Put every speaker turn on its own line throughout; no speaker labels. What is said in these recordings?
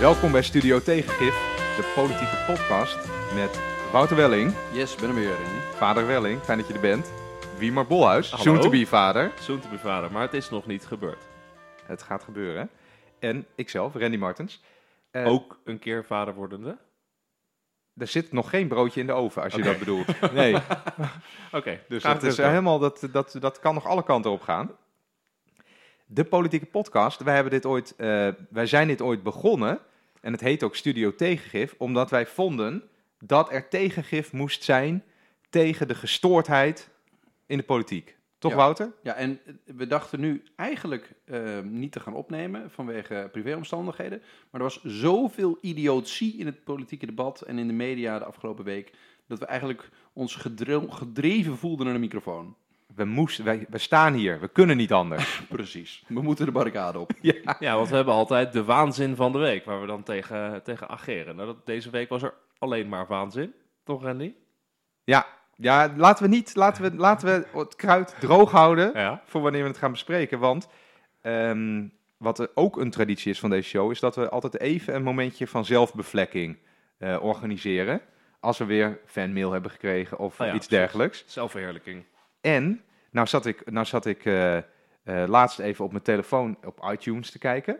Welkom bij Studio Tegengif, de politieke podcast met Wouter Welling,
Yes, ben er weer,
vader Welling, fijn dat je er bent. Wiemar Bolhuis,
Hallo.
soon to be vader.
Zoon te bevaren, maar het is nog niet gebeurd.
Het gaat gebeuren. En ikzelf, Randy Martens. Eh,
Ook een keer vader wordende.
Er zit nog geen broodje in de oven, als je dat bedoelt. Nee,
Oké,
dus dat, is eh, helemaal, dat, dat, dat kan nog alle kanten op gaan. De politieke podcast, wij, hebben dit ooit, eh, wij zijn dit ooit begonnen. En het heet ook Studio Tegengif, omdat wij vonden dat er tegengif moest zijn tegen de gestoordheid in de politiek. Toch,
Ja.
Wouter?
Ja, en we dachten nu eigenlijk eh, niet te gaan opnemen vanwege privéomstandigheden. Maar er was zoveel idiotie in het politieke debat en in de media de afgelopen week. dat we eigenlijk ons gedre- gedreven voelden naar de microfoon.
We, moesten, wij, we staan hier, we kunnen niet anders.
Precies. We moeten de barricade op.
ja.
Ja, want we hebben altijd de waanzin van de week, waar we dan tegen, tegen ageren. Nou, dat, deze week was er alleen maar waanzin. Toch, Randy?
Ja, ja laten, we niet, laten, we, laten we het kruid droog houden
Ja.
voor wanneer we het gaan bespreken. Want ehm, wat er ook een traditie is van deze show, is dat we altijd even een momentje van zelfbevlekking eh, organiseren. Als we weer fanmail hebben gekregen of
Oh ja,
iets dergelijks.
Zelfverheerlijking.
En nou zat ik, nou zat ik eh, eh, laatst even op mijn telefoon op iTunes te kijken.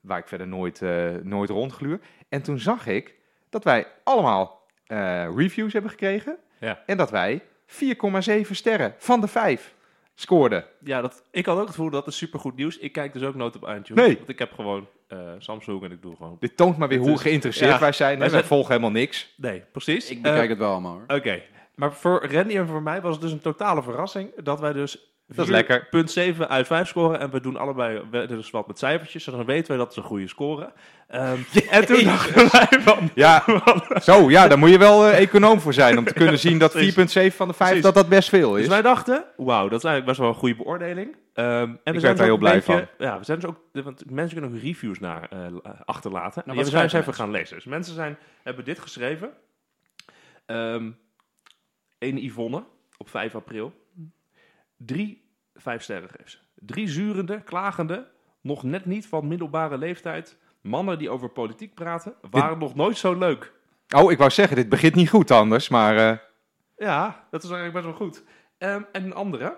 Waar ik verder nooit, eh, nooit rondgluur. En toen zag ik dat wij allemaal eh, reviews hebben gekregen.
Ja.
En dat wij 4,7 sterren van de 5 scoorden.
Ja, dat, ik had ook het gevoel dat is supergoed nieuws. Ik kijk dus ook nooit op iTunes.
Nee.
Want ik heb gewoon eh, Samsung en ik doe gewoon...
Dit toont maar weer hoe geïnteresseerd
ja,
wij zijn. hè.
wij
volgen helemaal niks.
Nee, precies.
Ik bekijk het wel allemaal hoor.
Oké, maar voor Randy en voor mij was het dus een totale verrassing dat wij dus
4.7. Punt
7 uit 5 scoren. En we doen allebei dus wat met cijfertjes. Dus dan weten we dat ze een goede score. Um, en toen dachten wij van...
Ja, zo, ja, daar moet je wel uh, econoom voor zijn. Om te kunnen zien dat 4,7 van de 5 dat dat best veel
dus
is.
Dus wij dachten, wauw, dat is eigenlijk best wel een goede beoordeling. Um, en we zijn
daar
dus
heel blij
van. Ja, we zijn dus ook, want mensen kunnen ook reviews naar, uh, achterlaten.
Nou,
en we zijn dus
ze
even gaan lezen. Dus mensen zijn, hebben dit geschreven. Um, een Yvonne op 5 april. Drie vijf. Drie zurende, klagende, nog net niet van middelbare leeftijd. Mannen die over politiek praten, waren nog nooit zo leuk.
Oh, ik wou zeggen, dit begint niet goed anders, maar... Eh,
ja, dat is eigenlijk best wel goed. Ehm, en een andere.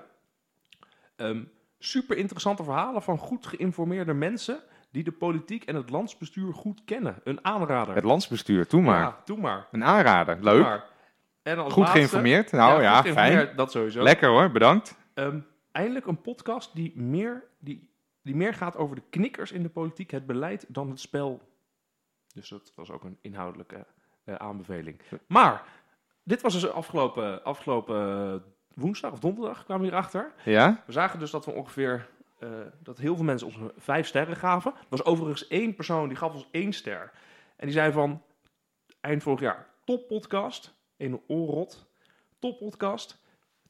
Ehm, um, super interessante verhalen van goed geïnformeerde mensen... die de politiek en het landsbestuur goed kennen. Een aanrader.
Het landsbestuur, toe maar.
Maar.
Een aanrader, leuk.
En als
Goed
laatste-
geïnformeerd. Nou ja, fijn.
Dat sowieso.
Lekker hoor, bedankt.
Ehm, eindelijk een podcast die meer, die, die meer gaat over de knikkers in de politiek, het beleid, dan het spel. Dus dat was ook een inhoudelijke eh, aanbeveling. Maar, dit was dus afgelopen, afgelopen woensdag of donderdag kwamen we hierachter.
Ja?
We zagen dus dat we ongeveer, eh, dat heel veel mensen ons vijf sterren gaven. Er was overigens één persoon die gaf ons één ster. En die zei van, eind vorig jaar, top podcast, een oorrot, top podcast,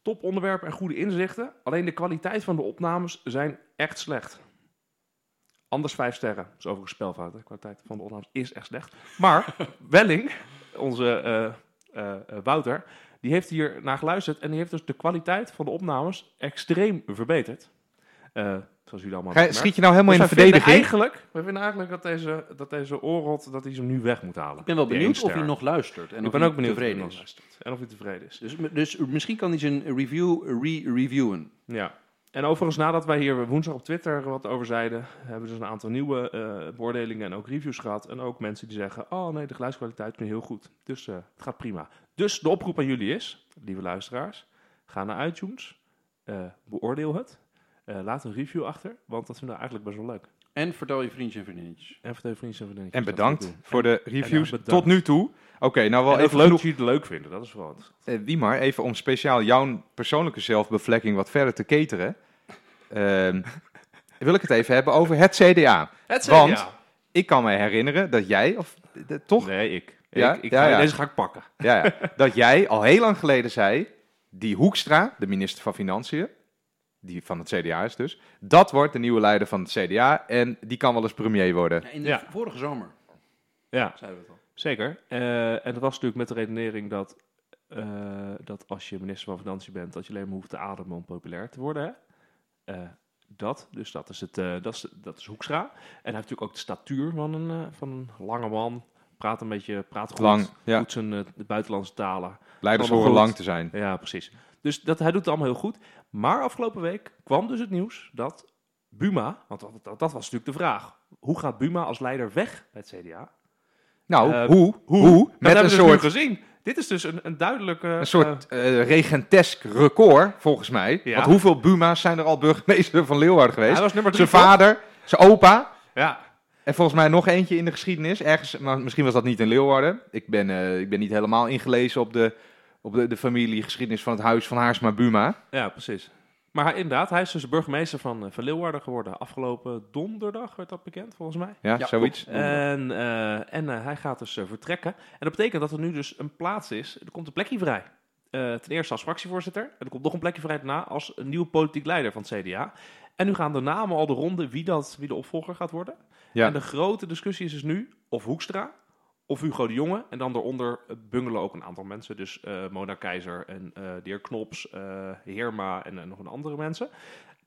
top onderwerp en goede inzichten. Alleen de kwaliteit van de opnames zijn echt slecht. Anders vijf sterren. Dat is overigens spelfout, de kwaliteit van de opnames is echt slecht. Maar Welling, onze eh, eh, eh, Wouter, die heeft hier naar geluisterd en die heeft dus de kwaliteit van de opnames extreem verbeterd. Zoals jullie allemaal hebben
Schiet je nou helemaal in de verdediging?
Eigenlijk, we vinden eigenlijk dat deze, dat deze oorrot, dat hij ze nu weg moet halen.
Ik ben wel benieuwd of hij nog luistert. En
Ik
of
ben
hij
ook benieuwd of hij
tevreden
nog
is.
luistert. En of hij tevreden is.
Dus, dus misschien kan hij zijn review re-reviewen.
Ja. En overigens, nadat wij hier woensdag op Twitter wat over zeiden, hebben we dus een aantal nieuwe eh, beoordelingen en ook reviews gehad. En ook mensen die zeggen, oh nee, de geluidskwaliteit is nu heel goed. Dus eh, het gaat prima. Dus de oproep aan jullie is, lieve luisteraars, ga naar iTunes, eh, beoordeel het, eh, laat een review achter, want dat vinden we eigenlijk best wel leuk.
En vertel je vriendjes en vriendinnetjes.
En vertel je vrienden en vriendinnetjes
En bedankt voor de reviews tot nu toe. Oké, nou wel
En
even
leuk
genoeg.
dat jullie het leuk vinden, dat is wel wat.
Eh, Wiemar, even om speciaal jouw persoonlijke zelfbevlekking wat verder te cateren. ehm, wil ik het even hebben over het CDA.
Het
Want- Ik kan me herinneren dat jij, of toch?
Nee, ik.
Ja?
ik, ik
Ja,
ga-
ja.
Deze ga ik pakken.
Ja, ja, dat jij al heel lang geleden zei, die Hoekstra, de minister van Financiën, die van het CDA is dus, dat wordt de nieuwe leider van het CDA en die kan wel eens premier worden.
Ja, in de
Ja.
vorige zomer
Ja,
zeiden we het al.
zeker. Eh, en dat was natuurlijk met de redenering dat, eh, dat als je minister van Financiën bent, dat je alleen maar hoeft te ademen om populair te worden. Hè? Eh, dat. Dus dat is, het, eh, dat is, dat is Hoekstra. En hij heeft natuurlijk ook de statuur van een, eh, van een lange man. Praat een beetje, praat goed.
Lang, ja.
Goed zijn eh, de buitenlandse talen.
Leiders horen lang te zijn.
Ja, precies. Dus dat, hij doet het allemaal heel goed. Maar afgelopen week kwam dus het nieuws dat Buma, want dat, dat, dat was natuurlijk de vraag. Hoe gaat Buma als leider weg bij het CDA?
Nou,
Eh,
hoe? Hoe? Met een
we dus nu
soort,
gezien. Dit is dus een, een duidelijke...
een soort eh, regentesk record, volgens mij.
Ja.
Want hoeveel Buma's zijn er al burgemeester van Leeuwarden
hij
geweest?
was nummer drie.
Zijn vader, zijn opa.
Ja,
En volgens mij nog eentje in de geschiedenis. Ergens, maar misschien was dat niet in Leeuwarden. Ik ben, ik ben niet helemaal ingelezen op de, op de, de familiegeschiedenis van het huis van Haarsma Buma.
ja, precies. Maar hij, inderdaad, hij is dus burgemeester van, eh, van Leeuwarden geworden. Afgelopen donderdag werd dat bekend, volgens mij.
Ja,
Ja,
zoiets.
En, eh, en eh, hij gaat dus vertrekken. En dat betekent dat er nu dus een plaats is. Er komt een plekje vrij. Eh, ten eerste als fractievoorzitter. En er komt nog een plekje vrij daarna als een nieuwe politiek leider van het CDA. En nu gaan de namen al de ronde wie, dat, wie de opvolger gaat worden.
Ja.
En de grote discussie is dus nu of Hoekstra of Hugo de Jonge. En dan daaronder eh, bungelen ook een aantal mensen. Dus eh, Mona Keizer en eh de heer Knops, eh, Heerma en nog een andere mensen.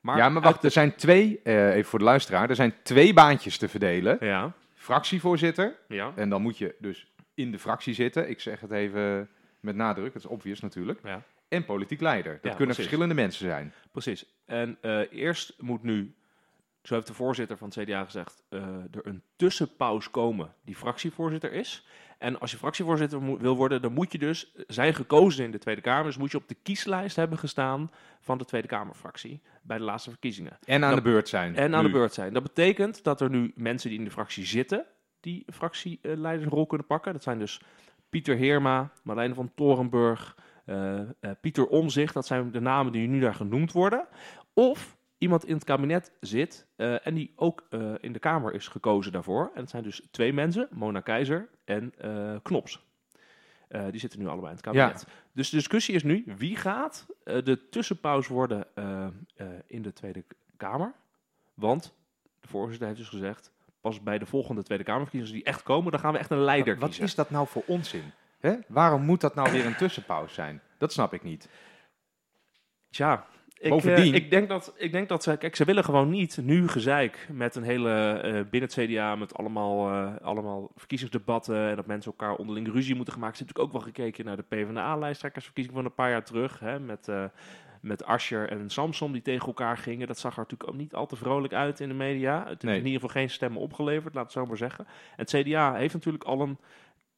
Maar
ja, maar wacht, er zijn twee, even voor de luisteraar, er zijn twee baantjes te verdelen.
Ja,
Fractievoorzitter,
ja,
en dan moet je dus in de fractie zitten. Ik zeg het even met nadruk, dat is obvious natuurlijk.
ja.
En politiek leider. Dat
Ja,
kunnen
precies.
verschillende mensen zijn.
Precies. En eerst moet nu, zo heeft de voorzitter van het CDA gezegd, eh, er een tussenpaus komen die fractievoorzitter is. En als je fractievoorzitter wil worden, dan moet je dus zijn gekozen in de Tweede Kamer. Dus moet je op de kieslijst hebben gestaan van de Tweede Kamerfractie bij de laatste verkiezingen.
En aan
Dat-
de beurt zijn.
En aan
nu.
de beurt zijn. Dat betekent dat er nu mensen die in de fractie zitten, die fractieleidersrol kunnen pakken. Dat zijn dus Pieter Heerma, Marlene van Torenburg, eh, eh, Pieter Omzicht. Dat zijn de namen die nu daar genoemd worden. Of iemand in het kabinet zit eh, en die ook eh, in de Kamer is gekozen daarvoor. En dat zijn dus twee mensen, Mona Keizer en eh, Knops. Die zitten nu allebei in het kabinet. Dus de discussie is nu, wie gaat de tussenpaus worden in de Tweede Kamer? Want de voorzitter heeft dus gezegd, pas bij de volgende Tweede Kamerverkiezingen die echt komen, dan gaan we echt een leider
Wat
kiezen.
is dat nou voor onzin? Hè? Waarom moet dat nou weer een tussenpauze zijn? Dat snap ik niet.
Tja, ik, eh, ik, denk dat, ik denk dat ze... Kijk, ze willen gewoon niet nu gezeik met een hele... eh, binnen het CDA met allemaal, eh, allemaal verkiezingsdebatten... en dat mensen elkaar onderling ruzie moeten maken. Ze hebben natuurlijk ook wel gekeken naar de PvdA-lijsttrekkersverkiezing van een paar jaar terug... Hè, met, met Ascher en Samson die tegen elkaar gingen. Dat zag er natuurlijk ook niet al te vrolijk uit in de media. Het heeft
Nee.
in ieder geval geen stemmen opgeleverd, laat het zo maar zeggen. En het CDA heeft natuurlijk al een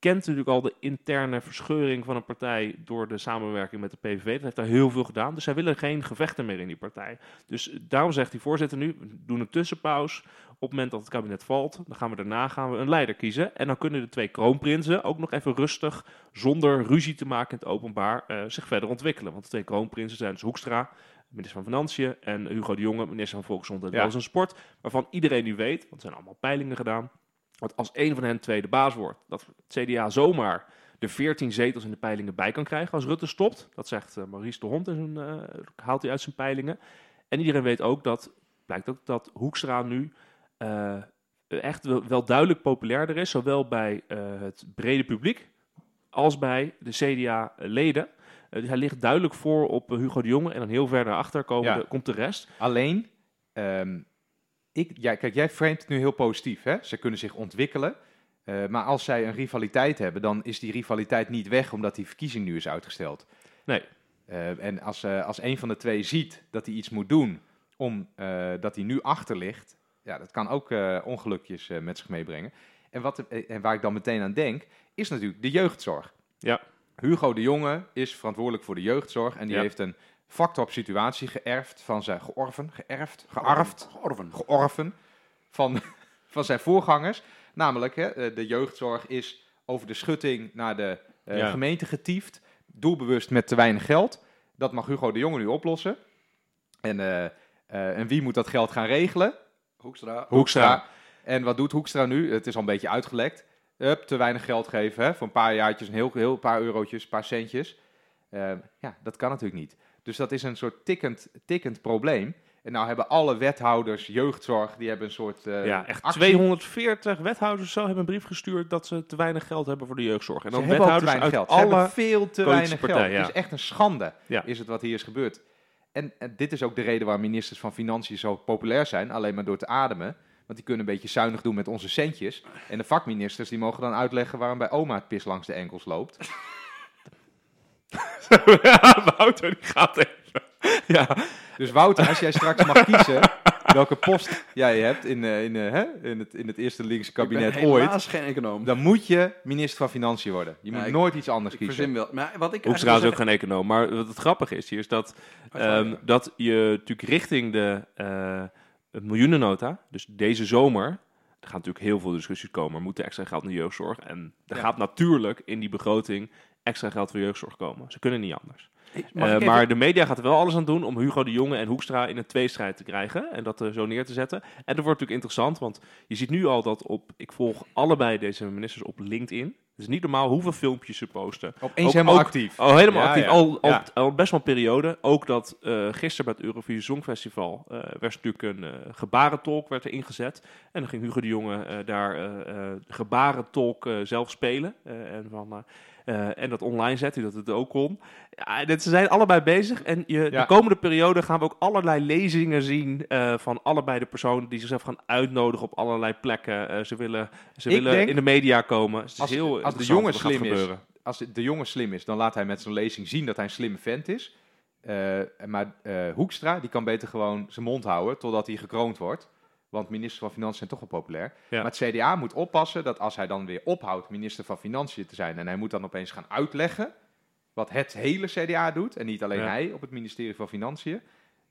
kent natuurlijk al de interne verscheuring van een partij door de samenwerking met de PVV. Dat heeft daar heel veel gedaan. Dus zij willen geen gevechten meer in die partij. Dus eh, daarom zegt die voorzitter nu, we doen een tussenpaus. Op het moment dat het kabinet valt, dan gaan we daarna gaan we een leider kiezen. En dan kunnen de twee kroonprinsen ook nog even rustig, zonder ruzie te maken in het openbaar, eh, zich verder ontwikkelen. Want de twee kroonprinsen zijn dus Hoekstra, minister van Financiën, en Hugo de Jonge, minister van Volksgezondheid,
Ja.
Welzijn en Sport. Waarvan iedereen nu weet, want er zijn allemaal peilingen gedaan, dat als een van hen tweede baas wordt, dat het CDA zomaar de 14 zetels in de peilingen bij kan krijgen als Rutte stopt. Dat zegt eh, Maurice de Hond, in zijn, eh, haalt hij uit zijn peilingen. En iedereen weet ook dat, blijkt ook dat Hoekstra nu eh, echt wel, wel duidelijk populairder is, zowel bij het brede publiek als bij de CDA-leden. Dus hij ligt duidelijk voor op Hugo de Jonge en dan heel ver daarachter komen
Ja.
de, komt de rest.
Alleen, ehm, ik, ja, kijk, jij framet het nu heel positief. Hè? Ze kunnen zich ontwikkelen. Eh, maar als zij een rivaliteit hebben, dan is die rivaliteit niet weg omdat die verkiezing nu is uitgesteld.
Nee.
Eh, en als, eh, als een van de twee ziet dat hij iets moet doen om eh, dat hij nu achter ligt, ja, dat kan ook ongelukjes met zich meebrengen. En, wat, en waar ik dan meteen aan denk, is natuurlijk de jeugdzorg.
Ja.
Hugo de Jonge is verantwoordelijk voor de jeugdzorg en die
Ja.
heeft een fucked up situatie geërfd van zijn georven, geërfd, gearfd,
Georven.
georven van, van zijn voorgangers. Namelijk, hè, eh, de jeugdzorg is over de schutting naar de eh,
Ja.
gemeente getiefd. Doelbewust met te weinig geld. Dat mag Hugo de Jonge nu oplossen. En, eh, eh, en wie moet dat geld gaan regelen?
Hoekstra.
Hoekstra.
En wat doet Hoekstra nu? Het is al een beetje uitgelekt. Hup, te weinig geld geven. Hè? Voor een paar jaartjes, een heel, heel paar eurotjes, een paar centjes. Ja, dat kan natuurlijk niet. Dus dat is een soort tikkend, tikkend probleem. En nou hebben alle wethouders jeugdzorg, die hebben een soort eh,
ja, echt
actie.
240 wethouders zo hebben een brief gestuurd dat ze te weinig geld hebben voor de jeugdzorg. En dan
hebben
wethouders
weinig
uit
geld. Ze hebben veel te weinig geld. Het is echt een schande,
Ja.
is het wat hier is gebeurd. En, en dit is ook de reden waarom ministers van Financiën zo populair zijn, alleen maar door te ademen. Want die kunnen een beetje zuinig doen met onze centjes. En de vakministers die mogen dan uitleggen waarom bij oma het pis langs de enkels loopt.
Ja, Wouter, die gaat even. Ja,
Dus Wouter, als jij straks mag kiezen welke post jij hebt in, eh, in, eh, hè, in, het, in het eerste linkse kabinet
ik ben
ooit,
geen econoom.
dan moet je minister van Financiën worden. Je
Ja,
moet
ik-
nooit iets anders
ik
kiezen.
verzin wel. Maar wat ik
Hoekstra is ook geen econoom. Maar wat het grappige is hier, is dat,
zeggen-
ehm, dat je natuurlijk richting de eh, het miljoenennota, dus deze zomer, er gaan natuurlijk heel veel discussies komen. Er moet er extra geld naar jeugdzorg. En er
Ja.
gaat natuurlijk in die begroting extra geld voor jeugdzorg komen. Ze kunnen niet anders. Eh, maar de media gaat er wel alles aan doen om Hugo de Jonge en Hoekstra in een tweestrijd te krijgen. En dat er zo neer te zetten. En dat wordt natuurlijk interessant, want je ziet nu al dat op... Ik volg allebei deze ministers op LinkedIn. Het is niet normaal hoeveel filmpjes ze posten.
Opeens
Ook-
helemaal
ook-
actief.
Oh, helemaal
Ja,
actief.
ja.
Al, al,
Ja.
al best wel een periode. Ook dat eh gisteren bij het Eurovisie Songfestival eh werd natuurlijk een eh, gebarentolk werd er ingezet. En dan ging Hugo de Jonge eh, daar eh, eh, gebarentolk eh, zelf spelen. Eh, en, van, eh, en dat online zetten, dat het ook kon. Ja, ze zijn allebei bezig. En je,
Ja.
de komende periode gaan we ook allerlei lezingen zien eh, van allebei de personen die zichzelf gaan uitnodigen op allerlei plekken. Eh, ze willen, ze
Ik
willen in de media komen. Het is
Als-
heel
als de jongen slim is,
gebeuren.
Als de jongen slim is, dan laat hij met zijn lezing zien dat hij een slimme vent is. Maar Hoekstra, die kan beter gewoon zijn mond houden totdat hij gekroond wordt. Want minister van Financiën zijn toch wel populair.
Ja.
Maar het CDA moet oppassen dat als hij dan weer ophoudt minister van Financiën te zijn... en hij moet dan opeens gaan uitleggen wat het hele CDA doet... en niet alleen
Ja.
hij op het ministerie van Financiën...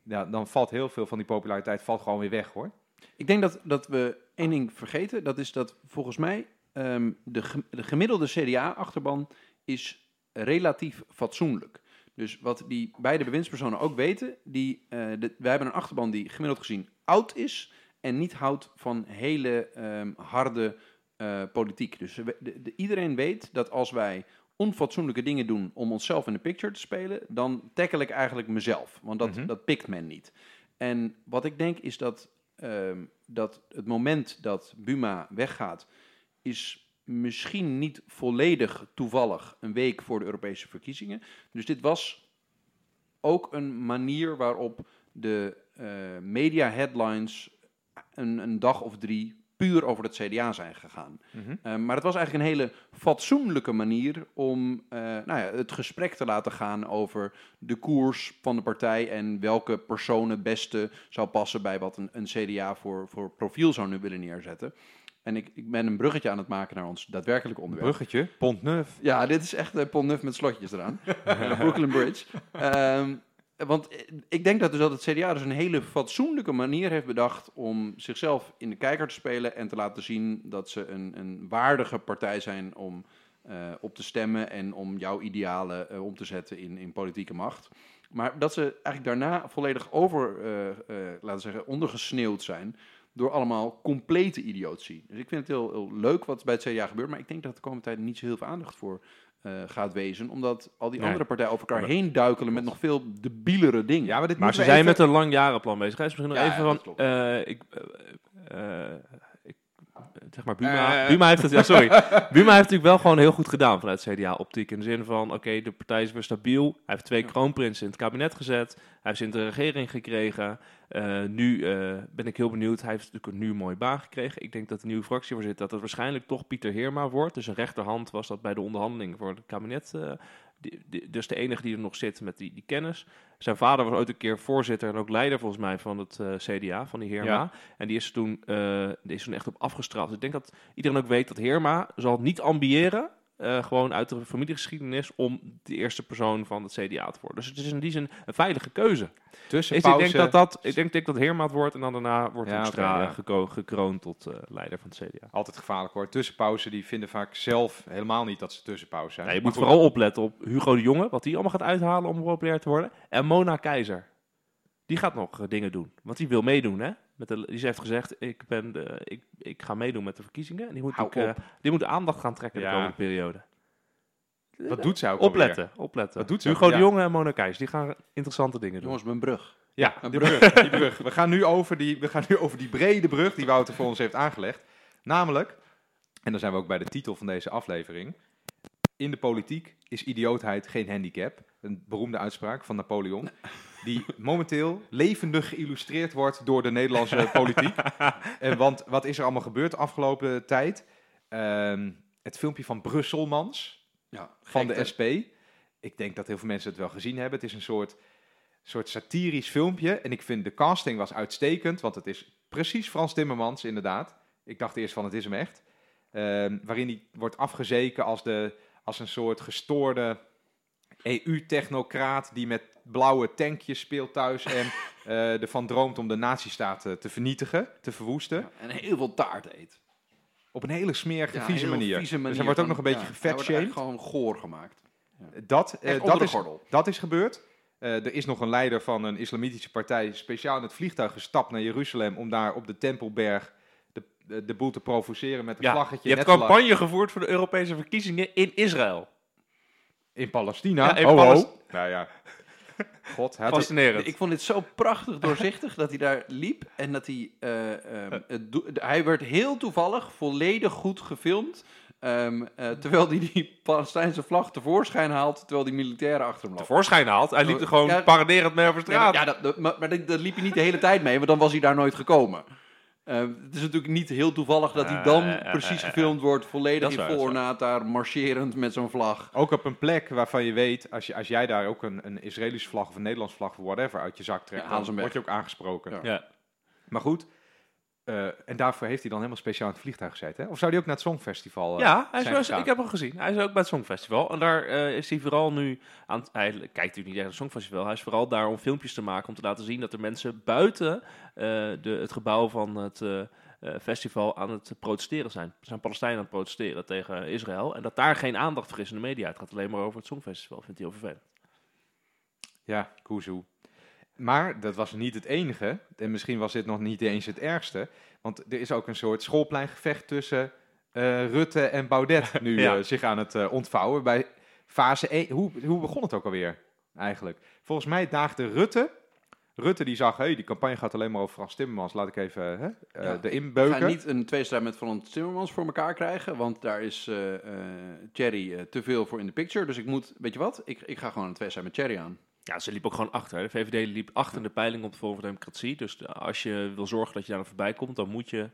Ja, dan valt heel veel van die populariteit valt gewoon weer weg, hoor.
Ik denk dat, dat we één ding vergeten. Dat is dat volgens mij ehm, de, de gemiddelde CDA-achterban is relatief fatsoenlijk. Dus wat die beide bewindspersonen ook weten, die, eh, de, wij hebben een achterban die gemiddeld gezien oud is en niet houdt van hele ehm, harde eh, politiek. Dus we- de- de- iedereen weet dat als wij onfatsoenlijke dingen doen om onszelf in de picture te spelen, dan tackle ik eigenlijk mezelf. Want dat,
Mhm.
dat pikt men niet. En wat ik denk is dat, ehm, dat het moment dat Buma weggaat, is misschien niet volledig toevallig een week voor de Europese verkiezingen. Dus dit was ook een manier waarop de eh, media headlines een, een dag of drie puur over het CDA zijn gegaan. Eh, maar het was eigenlijk een hele fatsoenlijke manier om eh, nou ja, het gesprek te laten gaan over de koers van de partij en welke persoon het beste zou passen bij wat een, een CDA voor, voor profiel zou nu willen neerzetten. En ik, ik ben een bruggetje aan het maken naar ons daadwerkelijk onderwerp.
Bruggetje, Pont Neuf.
Ja, dit is echt een Pont Neuf met slotjes eraan. Eh, Brooklyn Bridge. Ehm, want eh, ik denk dat, dus dat het CDA dus een hele fatsoenlijke manier heeft bedacht om zichzelf in de kijker te spelen en te laten zien dat ze een, een waardige partij zijn om eh, op te stemmen en om jouw idealen eh, om te zetten in, in politieke macht. Maar dat ze eigenlijk daarna volledig over, laten zeggen, ondergesneeuwd zijn door allemaal complete idiotie. Dus ik vind het heel, heel leuk wat bij het CDA gebeurt, maar ik denk dat de komende tijd niet zo heel veel aandacht voor eh, gaat wezen, omdat al die
Nee.
andere partijen over elkaar
Maar-
heen duikelen met nog veel debielere dingen.
Ja, maar dit
Maar
moeten
ze zijn
even-
met een langjarenplan bezig. Hij is misschien nog
Ja,
even
ja,
van... eh, ik, eh, ik, zeg maar, Buma,
Eh.
Buma heeft het... Ja, sorry. Buma heeft natuurlijk wel gewoon heel goed gedaan vanuit CDA-optiek. In de zin van, oké, de partij is weer stabiel. Hij heeft twee kroonprinsen in het kabinet gezet. Hij heeft ze in de regering gekregen. Eh, nu eh, ben ik heel benieuwd. Hij heeft natuurlijk een nu mooi baan gekregen. Ik denk dat de nieuwe fractievoorzitter... dat het waarschijnlijk toch Pieter Heerma wordt. Dus een rechterhand was dat bij de onderhandelingen voor het kabinet... die, die- dus de enige die er nog zit met die, die kennis. Zijn vader was ooit een keer voorzitter en ook leider volgens mij van het eh, CDA, van die Heerma.
Ja.
En die is, toen, eh, die is toen echt op afgestraft. Dus ik denk dat iedereen ook weet dat Heerma zal niet ambiëren, eh, gewoon uit de familiegeschiedenis, om de eerste persoon van het CDA te worden. Dus het is in die zin een veilige keuze.
tussen
Dus ik denk
pauze-
dat, dat, ik denk, denk dat Heerma het wordt en dan daarna wordt
Ja,
Hoekstra
oké, ja.
geko- gekroond tot eh, leider van het CDA.
Altijd gevaarlijk hoor. Tussenpauzen die vinden vaak zelf helemaal niet dat ze tussenpauze zijn.
Je
Maar
moet
goed.
vooral opletten op Hugo de Jonge, wat die allemaal gaat uithalen om populair te worden. En Mona Keizer. Die gaat nog eh, dingen doen. Want die wil meedoen, hè? Met de, die heeft gezegd, ik, ben de, ik, ik ga meedoen met de verkiezingen. En die moet, ook, eh, die moet aandacht gaan trekken
Ja.
de komende periode.
Wat doet zij ook alweer?
Opletten, opletten.
Wat doet ze
Hugo
ook?
de
Ja.
Jonge en Mona die gaan interessante dingen doen.
Jongens, mijn brug.
Ja, die brug, die brug. We gaan, nu over die, we gaan nu over die brede brug die Wouter voor ons heeft aangelegd. Namelijk, en dan zijn we ook bij de titel van deze aflevering. In de politiek is idiootheid geen handicap. Een beroemde uitspraak van Napoleon. Die momenteel levendig geïllustreerd wordt door de Nederlandse politiek. En want wat is er allemaal gebeurd de afgelopen tijd? Ehm, het filmpje van Brusselmans
Ja,
van de SP. Ik denk dat heel veel mensen het wel gezien hebben. Het is een soort, soort satirisch filmpje. En ik vind de casting was uitstekend, want het is precies Frans Timmermans inderdaad. Ik dacht eerst van het is hem echt. Ehm, waarin hij wordt afgezeken als, de, als een soort gestoorde EU-technocraat die met blauwe tankjes speelt thuis en eh, ervan droomt om de nazistaat eh, te vernietigen, te verwoesten.
Ja, en heel veel taart eet.
Op een hele smerige,
Ja,
vieze manier.
vieze
Dus hij wordt ook
van-
nog een beetje
ja, hij wordt gewoon goor gemaakt.
Dat, eh, dat,
onder de
is,
gordel.
dat is gebeurd. Eh, er is nog een leider van een islamitische partij speciaal in het vliegtuig gestapt naar Jeruzalem om daar op de Tempelberg de, de, de boel te provoceren met een
Ja,
vlaggetje.
je hebt campagne gevoerd voor de Europese verkiezingen in Israël.
In Palestina.
Ja, in
Ho, ho.
Palest-
Nou ja. God,
Fascinerend.
Ik vond dit zo prachtig doorzichtig dat hij daar liep en dat hij. eh, ehm, het hij werd heel toevallig volledig goed gefilmd. ehm, eh, terwijl hij die Palestijnse vlag tevoorschijn haalt, terwijl die militairen achter hem lopen.
tevoorschijn haalt. Hij liep er gewoon
Ja,
paraderend mee over
Ja, maar,
straat.
ja, dat, dat- maar, maar dat, dat liep hij niet de hele tijd mee, want dan was hij daar nooit gekomen. Ehm, het is natuurlijk niet heel toevallig dat hij
Ja,
dan
ja,
precies gefilmd wordt, volledig in ornaat daar marcherend met zo'n vlag.
Ook op een plek waarvan je weet, als, je, als jij daar ook een, een Israëlische vlag of een Nederlandse vlag of whatever uit je zak trekt,
Ja,
dan word je ook aangesproken.
Ja.
Ja.
Maar goed, eh, en daarvoor heeft hij dan helemaal speciaal in het vliegtuig gezeten. Hè? Of zou hij ook naar het Songfestival eh,
Ja, hij is wel- ik heb hem gezien. Hij is ook bij het Songfestival. En daar eh, is hij vooral nu aan. Hij kijkt natuurlijk niet echt naar het Songfestival. Hij is vooral daar om filmpjes te maken. Om te laten zien dat er mensen buiten de, het gebouw van het festival aan het protesteren zijn. Er zijn Palestijnen aan het protesteren tegen Israël. En dat daar geen aandacht voor is in de media. Het gaat alleen maar over het Songfestival. Vindt hij heel vervelend.
Ja, Kuzu. Maar dat was niet het enige. En misschien was dit nog niet eens het ergste. Want er is ook een soort schoolpleingevecht tussen eh, Rutte en Baudet nu
Ja.
eh, zich aan het eh, ontvouwen. Bij fase 1. Hoe, hoe begon het ook alweer eigenlijk? Volgens mij daagde Rutte. Rutte die zag, hey, die campagne gaat alleen maar over Frans Timmermans. Laat ik even hè,
Ja.
erin
We
beuken.
gaan niet een tweestrijd met Frans Timmermans voor elkaar krijgen, want daar is Thierry eh, te veel voor in de picture. Dus ik moet, weet je wat, ik, ik ga gewoon een tweestrijd met Thierry aan.
Ja, ze liep ook gewoon achter. De VVD liep achter in de peiling op de Forum voor Democratie. Dus de- als je wil zorgen dat je daar voorbij komt, dan moet je,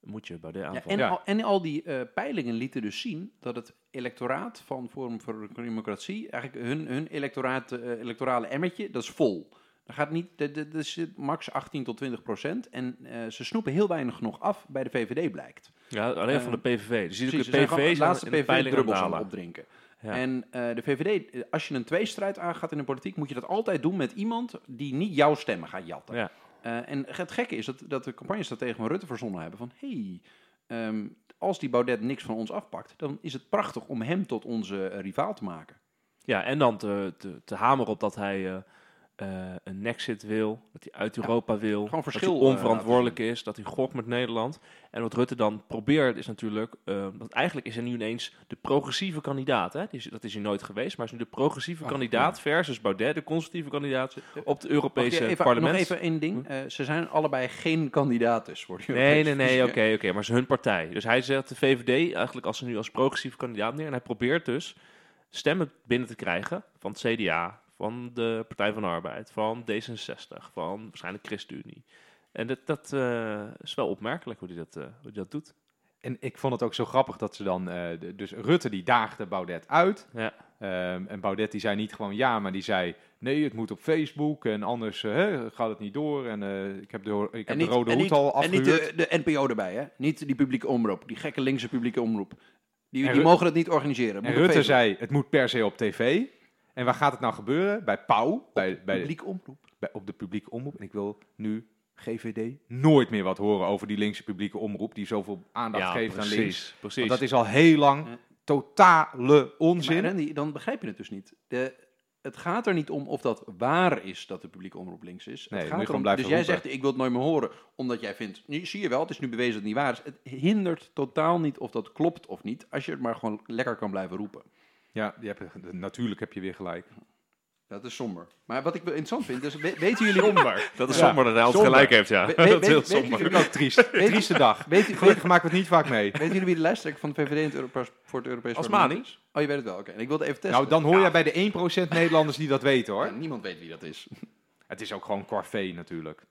moet je Baudet
Ja,
aanvallen.
en,
Ja.
Al, en al die eh, peilingen lieten dus zien dat het electoraat van Forum voor Democratie, eigenlijk hun, hun electoraat, eh, electorale emmertje, dat is vol. Er gaat niet, er- zit max 18 tot 20 procent. En eh, ze snoepen heel weinig nog af bij de VVD, blijkt.
Ja, alleen
Eh,
van de PVV. Dus je ziet ook
Precies,
de
ze zijn gewoon
PVV
laatste
de
PVV
peiling aan
opdrinken.
Ja.
En eh, de VVD, eh, als je een tweestrijd aangaat in de politiek, moet je dat altijd doen met iemand die niet jouw stemmen gaat jatten.
Ja.
Eh, en het gekke is dat, dat de campagnestrategen van Rutte verzonnen hebben van... hey, ehm, als die Baudet niks van ons afpakt, dan is het prachtig om hem tot onze rivaal te maken.
Ja, en dan te, te, te hameren op dat hij eh, een nexit wil, dat hij uit Europa wil, dat
verschil,
hij
eh,
onverantwoordelijk is, dat hij gokt met Nederland. En wat Rutte dan probeert is natuurlijk, eh, dat eigenlijk is hij nu ineens de progressieve kandidaat. Hè? Dat is hij nooit geweest, maar is nu de progressieve
Ach,
kandidaat versus Baudet, de conservatieve kandidaat op de
Mag
Europese
even,
parlement.
Nog even één ding. Eh, ze zijn allebei geen kandidaten voor de
Nee, nee, nee, oké, oké, maar het is hun partij. Dus hij zet de VVD eigenlijk als ze nu als progressieve kandidaat neer. En hij probeert dus stemmen binnen te krijgen van het CDA, van de Partij van de Arbeid, van D66, van waarschijnlijk ChristenUnie. En dat, dat eh, is wel opmerkelijk hoe hij dat, eh, hoe hij dat doet.
En ik vond het ook zo grappig dat ze dan... eh, de- dus Rutte die daagde Baudet uit.
Ja.
Ehm, en Baudet die zei niet gewoon ja, maar die zei... Nee, het moet op Facebook en anders hè, gaat het niet door. En eh, ik heb de, ik heb de rode hoed
niet,
al
en niet
afgehuurd.
de, de NPO erbij, hè? Niet die publieke omroep, die gekke linkse publieke omroep. Die, die mogen het niet organiseren.
En
Moet
Rutte
Facebook.
zei, het moet per se op tv. En waar gaat het nou gebeuren? Bij Pauw, bij, bij,
publieke omroep.
bij, op de publieke omroep. En ik wil nu, GVD, nooit meer wat horen over die linkse publieke omroep... die zoveel aandacht geeft aan links.
precies.
Want dat is al heel lang
Ja.
totale onzin.
Maar Randy, dan begrijp je het dus niet. De, het gaat er niet om of dat waar is dat de publieke omroep links is.
Nee,
het
moet je
gaat erom,
blijven
dus jij
roepen.
zegt, ik wil het nooit meer horen, omdat jij vindt, nu zie je wel, het is nu bewezen dat het niet waar is. Het hindert totaal niet of dat klopt of niet, als je het maar gewoon lekker kan blijven roepen.
Ja, je hebt, natuurlijk heb je weer gelijk.
Dat is somber. Maar wat ik wel interessant vind, dus we- weten jullie...
somber. Dat is
Ja,
somber dat hij altijd gelijk heeft, ja.
We-
dat is heel
weet- weet
somber.
je-
Vind ik ook triest. Trieste dag.
Weet, je-
Gelukkig maken we het niet vaak mee.
weten jullie wie de lijsttrekker van de VVD in het Europees, voor het Europees
Als
Parlement is? Oh, je weet het wel, oké. En ik wilde even testen.
Nou, dan hoor jij bij de 1% Nederlanders die dat weten
Ja,
hoor.
niemand weet wie dat is.
Het is ook gewoon corvée natuurlijk.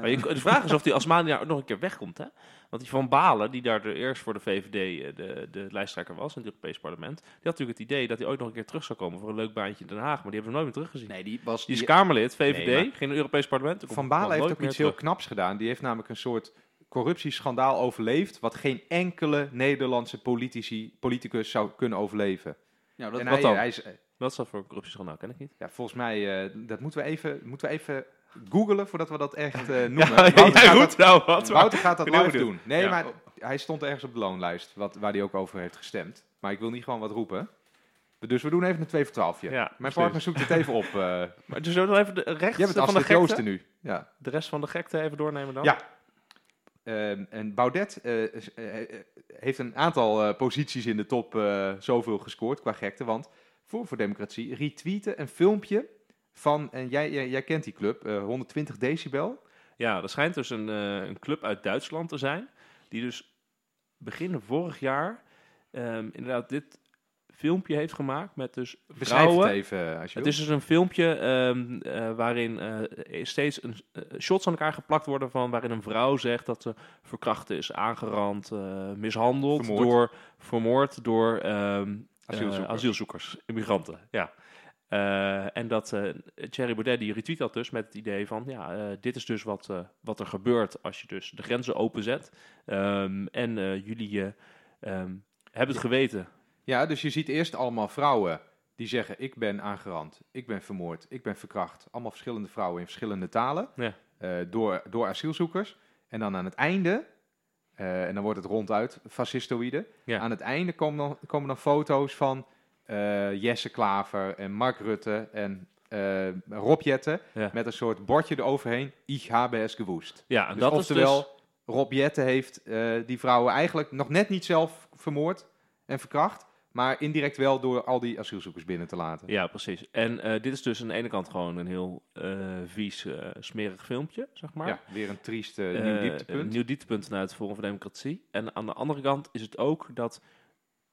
Maar je- de vraag is of die Asmania ook nog een keer wegkomt, hè? Want die Van Balen, die daar de eerst voor de VVD eh, de, de lijsttrekker was in het Europees Parlement, die had natuurlijk het idee dat hij ooit nog een keer terug zou komen voor een leuk baantje in Den Haag, maar die hebben we nooit meer teruggezien.
Nee, die was...
Die is
die-
Kamerlid, VVD,
Nee,
het Europees Parlement.
Van Balen heeft ook iets heel
terug.
knaps gedaan. Die heeft namelijk een soort corruptieschandaal overleefd, wat geen enkele Nederlandse politici, politicus zou kunnen overleven.
nou, dat,
en
wat
hij,
dan?
hij is,
Wat is dat voor corruptieschandaal? Ken ik niet.
ja, volgens mij, eh, dat moeten we even, moeten we even googlen voordat we dat echt eh, noemen.
Ja,
Wouter,
ja,
gaat
goed, nou, wat?
dat, Wouter gaat dat live doen. Nee,
Ja.
maar hij stond ergens op de loonlijst, wat, waar hij ook over heeft gestemd. Maar ik wil niet gewoon wat roepen. Dus we doen even een 2 voor 12.
Ja,
Mijn
precies.
partner zoekt het even op. eh
Maar dus we even de rechts van de gekte,
Joosten nu. Ja.
de rest van de gekte even doornemen dan?
Ja. Ehm, en Baudet eh, heeft een aantal posities in de top zoveel gescoord qua gekte. Want Forum voor Democratie retweette een filmpje van, en jij, jij, jij kent die club, eh, 120 decibel.
Ja, er schijnt dus een, eh, een club uit Duitsland te zijn, die dus begin vorig jaar ehm, inderdaad dit filmpje heeft gemaakt met dus
Beschrijf
vrouwen.
het even eh, als je
Het
wil.
is dus een filmpje ehm, eh, waarin eh, steeds een, eh, shots aan elkaar geplakt worden van waarin een vrouw zegt dat ze verkracht is, aangerand, eh, mishandeld,
Vermoord.
door vermoord door ehm,
Asielzoekers.
eh, asielzoekers, immigranten. Ja. Eh, en dat eh Thierry Baudet die retweet dat dus met het idee van ja, eh, dit is dus wat, wat er gebeurt als je dus de grenzen openzet. Ehm, en jullie eh, ehm, hebben het geweten.
Ja, dus je ziet eerst allemaal vrouwen die zeggen: Ik ben aangerand, ik ben vermoord, ik ben verkracht. Allemaal verschillende vrouwen in verschillende talen
Ja.
door, door asielzoekers. En dan aan het einde, en dan wordt het ronduit fascistoïde.
Ja.
Aan het einde komen dan, komen dan foto's van eh, Jesse Klaver en Mark Rutte en eh Rob Jetten.
Ja.
Met een soort bordje eroverheen: Ich habe es gewoest.
Ja, en
Dus
dat is
oftewel,
dus...
Rob Jetten heeft eh, die vrouwen eigenlijk nog net niet zelf vermoord en verkracht. Maar indirect wel door al die asielzoekers binnen te laten.
Ja, precies. En dit is dus aan de ene kant gewoon een heel vies, smerig filmpje, zeg maar.
Ja, weer een triest Eh, nieuw
Een
dieptepunt.
nieuw dieptepunt vanuit het Forum voor Democratie. En aan de andere kant is het ook dat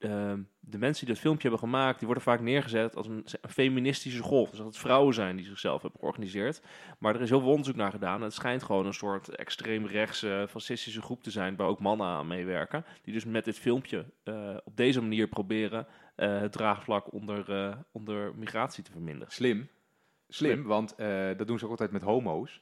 ehm, de mensen die dat filmpje hebben gemaakt, die worden vaak neergezet als een, een feministische golf. Dus dat het vrouwen zijn die zichzelf hebben georganiseerd. Maar er is heel veel onderzoek naar gedaan. En het schijnt gewoon een soort extreemrechtse, fascistische groep te zijn, waar ook mannen aan meewerken. Die dus met dit filmpje eh, op deze manier proberen eh, het draagvlak onder, eh, onder migratie te verminderen.
Slim. Slim,
Slim.
want dat doen ze ook altijd met homo's.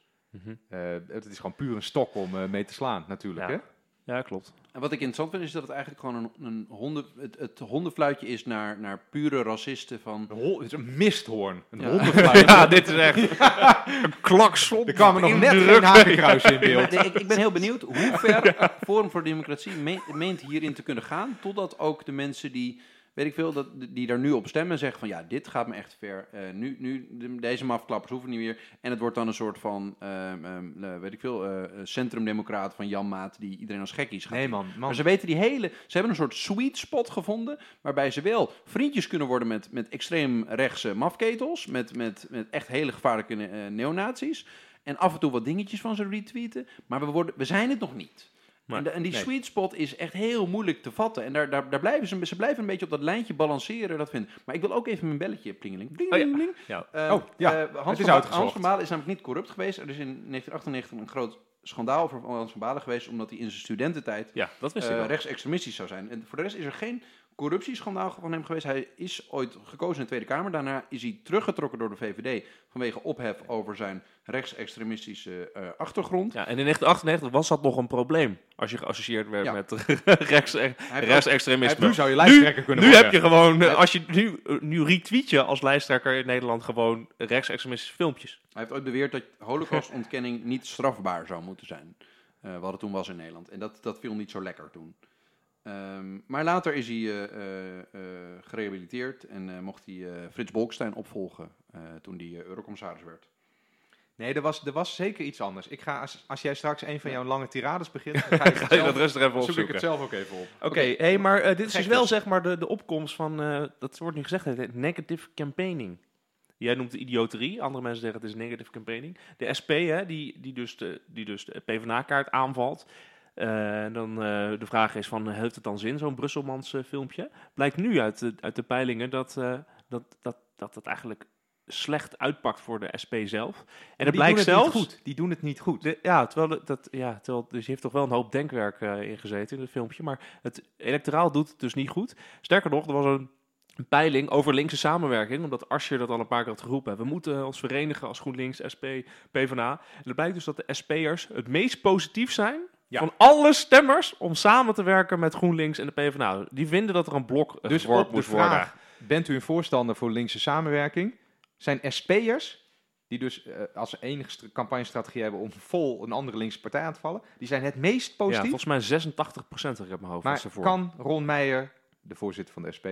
Eh, het is gewoon puur een stok om mee te slaan, natuurlijk.
Ja.
Hè?
Ja, klopt.
En wat ik interessant vind, is dat het eigenlijk gewoon een, een honden, het, het hondenfluitje is naar, naar pure racisten van...
Een hol- het is een misthoorn. Een
Ja.
hondenfluit.
Ja, dit is echt een klakson.
Er kwam er nog net geen hakenkruis in beeld.
Nee, ik, ik ben heel benieuwd hoe ver Forum voor Democratie me- meent hierin te kunnen gaan, totdat ook de mensen die, weet ik veel, dat, die daar nu op stemmen zeggen van ja, dit gaat me echt ver. Eh, nu, nu, de- deze mafklappers hoeven niet meer. En het wordt dan een soort van, eh, weet ik veel, eh centrumdemocraat van Jan Maat die iedereen als gekkies gaat
Nee man, man.
Maar ze weten die hele. Ze hebben een soort sweet spot gevonden. Waarbij ze wel vriendjes kunnen worden met, met extreem rechtse mafketels. Met, met, met echt hele gevaarlijke eh, neonazies. En af en toe wat dingetjes van ze retweeten. Maar we, worden, we zijn het nog niet.
Maar-
en, de- en die
nee.
sweet spot is echt heel moeilijk te vatten. En daar, daar, daar blijven ze, ze blijven een beetje op dat lijntje balanceren. Dat vind. Maar ik wil ook even mijn belletje plingeling. Bling,
Oh ja.
Eh,
Oh, ja,
eh, Hans, van. Hans Balen is namelijk niet corrupt geweest. Er is in 1998 een groot schandaal voor Hans van Balen geweest. Omdat hij in zijn studententijd
Ja, dat wist
eh, rechtsextremistisch zou zijn. En voor de rest is er geen corruptieschandaal van hem geweest. Hij is ooit gekozen in de Tweede Kamer. Daarna is hij teruggetrokken door de VVD vanwege ophef over zijn rechtsextremistische eh, achtergrond.
Ja, en in 1998 was dat nog een probleem. Als je geassocieerd werd
Ja.
met rechts, rechtsextremisme.
nu zou je lijsttrekker kunnen
nu
worden.
heb je gewoon, als je nu, nu retweet je als lijsttrekker in Nederland gewoon rechtsextremistische filmpjes.
Hij heeft ooit beweerd dat holocaustontkenning niet strafbaar zou moeten zijn. Eh, wat het toen was in Nederland. En dat, dat viel niet zo lekker toen. Ehm, maar later is hij eh, eh, eh, gerehabiliteerd en eh, mocht hij eh, Frits Bolkestein opvolgen eh, toen hij eurocommissaris werd.
Nee, er was, er was zeker iets anders. Ik ga, als, als jij straks een van jouw lange tirades begint, dan ga ik
Ga je dat rustig even
zoek ik
opzoeken.
het zelf ook even op.
Oké, hey, maar eh, dit is dus wel
dus.
zeg maar de, de opkomst van, eh, dat wordt nu gezegd, het negative campaigning. Jij noemt het idioterie, andere mensen zeggen het is negative campaigning. De SP, hè, die, die, dus de, die dus de PvdA-kaart aanvalt. Eh, en dan eh, de vraag is van, heeft het dan zin, zo'n Brusselmans eh, filmpje? Blijkt nu uit de, uit de peilingen dat, dat, dat, dat het eigenlijk slecht uitpakt voor de SP zelf. En
die
blijkt
doen het niet
zelfs...
goed. Die doen het niet goed.
De, ja, terwijl dat, ja, terwijl, dus je heeft toch wel een hoop denkwerk ingezeten in het filmpje. Maar het electoraal doet het dus niet goed. Sterker nog, er was een, een peiling over linkse samenwerking. Omdat Asscher dat al een paar keer had geroepen. We moeten ons verenigen als GroenLinks, SP, PvdA. En het blijkt dus dat de SP'ers het meest positief zijn...
Ja.
Van alle stemmers om samen te werken met GroenLinks en de PvdA. Die vinden dat er een blok eh,
Dus
gevormd moet worden.
vraag, bent u een voorstander voor linkse samenwerking? Zijn SP'ers, die dus eh, als enige st- campagnestrategie hebben om vol een andere linkse partij aan te vallen, die zijn het meest
Ja,
positief.
volgens mij 86 procent heb ik mijn hoofd.
maar
ervoor.
kan Ron Meijer, de voorzitter van de SP,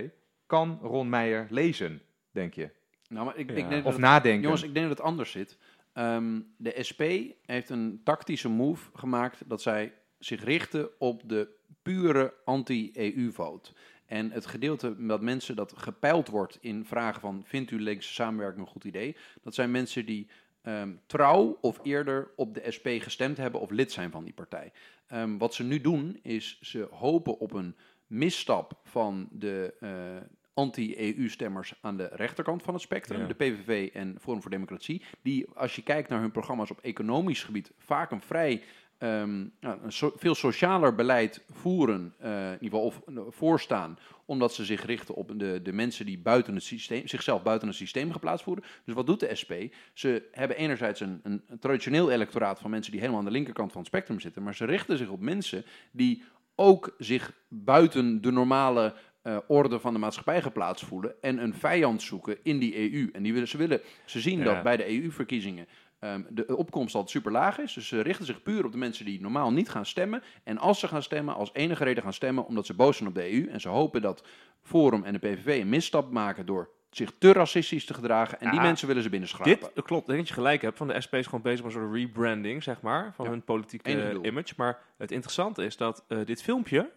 kan Ron Meijer lezen, denk je?
Nou, maar ik,
Ja.
ik denk
Of
dat,
nadenken?
jongens, ik denk dat het anders zit. Ehm, de SP heeft een tactische move gemaakt dat zij zich richten op de pure anti-EU-vote. En het gedeelte dat mensen dat gepeild wordt in vragen van vindt u linkse samenwerking een goed idee, dat zijn mensen die ehm, trouw of eerder op de SP gestemd hebben of lid zijn van die partij. Ehm, wat ze nu doen is ze hopen op een misstap van de eh, anti-EU-stemmers aan de rechterkant van het spectrum,
Ja.
de PVV en Forum voor Democratie, die als je kijkt naar hun programma's op economisch gebied vaak een vrij ehm, nou, een so- veel socialer beleid voeren, eh, in ieder geval of voorstaan, omdat ze zich richten op de, de mensen die buiten het systeem, zichzelf buiten het systeem geplaatst voeren. Dus wat doet de SP? Ze hebben enerzijds een, een traditioneel electoraat van mensen die helemaal aan de linkerkant van het spectrum zitten, maar ze richten zich op mensen die ook zich buiten de normale eh, orde van de maatschappij geplaatst voelen en een vijand zoeken in die EU. En die willen, ze, willen, ze zien
Ja.
dat bij de EU-verkiezingen ehm, de opkomst altijd super laag is. Dus ze richten zich puur op de mensen die normaal niet gaan stemmen. En als ze gaan stemmen, als enige reden gaan stemmen omdat ze boos zijn op de EU. En ze hopen dat Forum en de PVV een misstap maken door zich te racistisch te gedragen. En die mensen willen ze binnenschrapen.
Dit eh, klopt, ik denk dat je gelijk hebt. Van de SP is gewoon bezig met een soort rebranding, zeg maar, van
Ja,
hun politieke image. Maar het interessante is dat eh, dit filmpje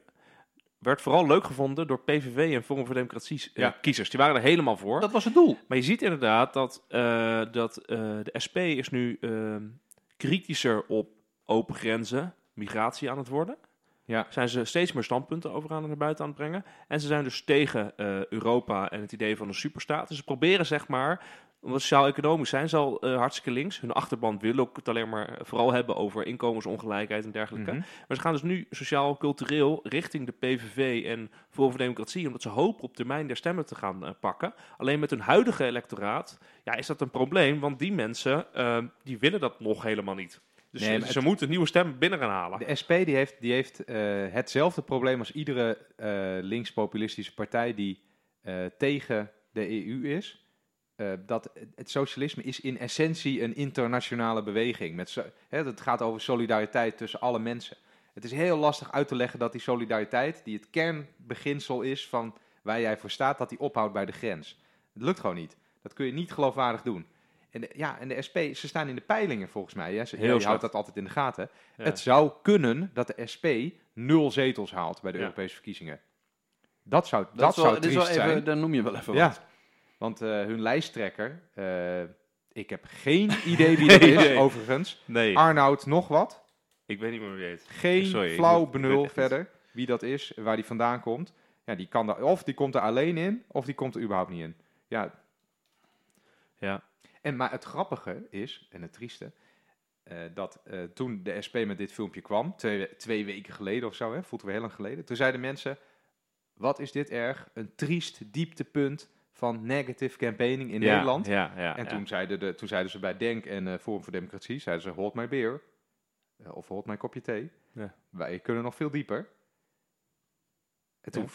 werd vooral leuk gevonden door PVV en Forum voor Democratie eh,
Ja.
kiezers. Die waren er helemaal voor.
Dat was het doel.
Maar je ziet inderdaad dat, eh, dat eh, de SP is nu ehm, kritischer op open grenzen, migratie aan het worden.
Ja.
Zijn ze steeds meer standpunten over aan naar buiten aan het brengen. En ze zijn dus tegen Europa en het idee van een superstaat. Dus ze proberen zeg maar, omdat sociaal-economisch zijn ze al eh, hartstikke links. Hun achterban wil ook het alleen maar vooral hebben over inkomensongelijkheid en dergelijke.
Mhm.
Maar ze gaan dus nu sociaal-cultureel richting de PVV en voor Democratie, omdat ze hopen op termijn der stemmen te gaan eh, pakken. Alleen met hun huidige electoraat ja, is dat een probleem, want die mensen eh, die willen dat nog helemaal niet. Dus
Nee,
ze, moeten nieuwe stemmen binnen gaan halen.
De SP die heeft, die heeft eh, hetzelfde probleem als iedere eh, links-populistische partij die eh, tegen de EU is. Eh, dat het- socialisme is in essentie een internationale beweging. Met so- hè, het gaat over solidariteit tussen alle mensen. Het is heel lastig uit te leggen dat die solidariteit, die het kernbeginsel is van waar jij voor staat, dat die ophoudt bij de grens. Het lukt gewoon niet. Dat kun je niet geloofwaardig doen. En de, ja, en de SP, ze staan in de peilingen volgens mij. Hè. Ze,
Heel
je houdt dat altijd in de gaten.
Ja.
Het zou kunnen dat de SP nul zetels haalt bij de
Ja.
Europese verkiezingen. Dat zou, dat
Dat, is wel,
zou
dit is wel
triest
even,
zijn.
dan noem je wel even
Ja,
wat.
Want eh, hun lijsttrekker, eh, ik heb geen idee wie dat is, overigens.
nee,
Arnoud nog wat.
ik weet niet meer wie het.
Geen
Sorry,
flauw benul verder wie dat is, waar die vandaan komt. Ja, die kan daar, of die komt er alleen in, of die komt er überhaupt niet in. Ja,
Ja.
En, maar het grappige is, en het trieste, eh, dat toen de SP met dit filmpje kwam, twee, twee weken geleden of zo, hè, voelt weer heel lang geleden, toen zeiden mensen, wat is dit erg, een triest dieptepunt van negative campaigning in
Ja,
Nederland.
Ja, ja,
en. Toen, zeiden de, toen zeiden ze bij Denk en eh, Forum voor Democratie, zeiden ze, hold my beer, eh, of hold my kopje thee.
Ja.
Wij kunnen nog veel dieper. En toen,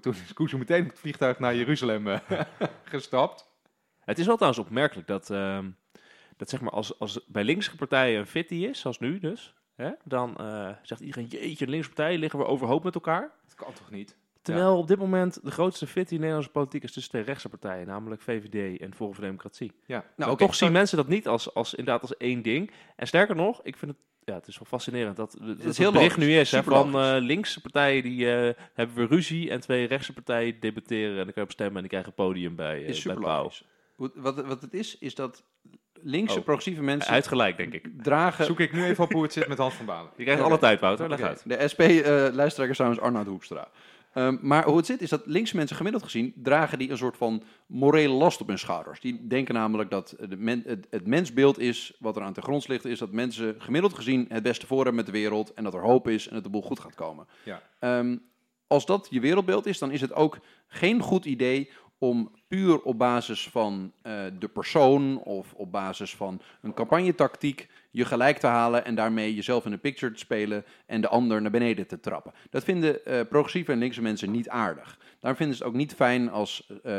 toen is Koes meteen met het vliegtuig naar Jeruzalem eh, gestapt.
Het is wel trouwens opmerkelijk dat, ehm, dat zeg maar als, als bij linkse partijen een fitty is, zoals nu dus, hè, dan zegt iedereen, jeetje, linkse partijen liggen we overhoop met elkaar.
Dat kan toch niet?
Terwijl op dit moment de grootste fitty in Nederlandse politiek is tussen twee rechtse partijen, namelijk VVD en Forum voor Democratie.
Ja.
Nou,
Maar toch zien mensen dat niet als, als, inderdaad als één ding. En sterker nog, ik vind het, ja, het is wel fascinerend dat, dat
is
het
heel
bericht
logisch.
nu is hè, van eh, linkse partijen die eh, hebben we ruzie en twee rechtse partijen debatteren en dan kan je op stemmen en die krijgen een podium bij, eh,
is
bij Pauw.
Wat, wat het is, is dat linkse
Oh.
progressieve mensen
Hij heeft gelijk, denk ik.
dragen...
Zoek ik nu even op hoe het zit met Hans van Balen.
Je krijgt alle tijd, Wouter. Leg uit.
De SP-lijsttrekker is trouwens Arnoud Hoekstra. Ehm, maar hoe het zit is dat linkse mensen gemiddeld gezien dragen die een soort van morele last op hun schouders. Die denken namelijk dat de men, het, het mensbeeld is, wat er aan de grond ligt, is dat mensen gemiddeld gezien het beste voor hebben met de wereld en dat er hoop is en dat de boel goed gaat komen.
Ja.
Ehm, als dat je wereldbeeld is, dan is het ook geen goed idee om puur op basis van eh, de persoon of op basis van een campagnetactiek je gelijk te halen en daarmee jezelf in de picture te spelen en de ander naar beneden te trappen. Dat vinden eh, progressieve en linkse mensen niet aardig. Daar vinden ze het ook niet fijn als, eh,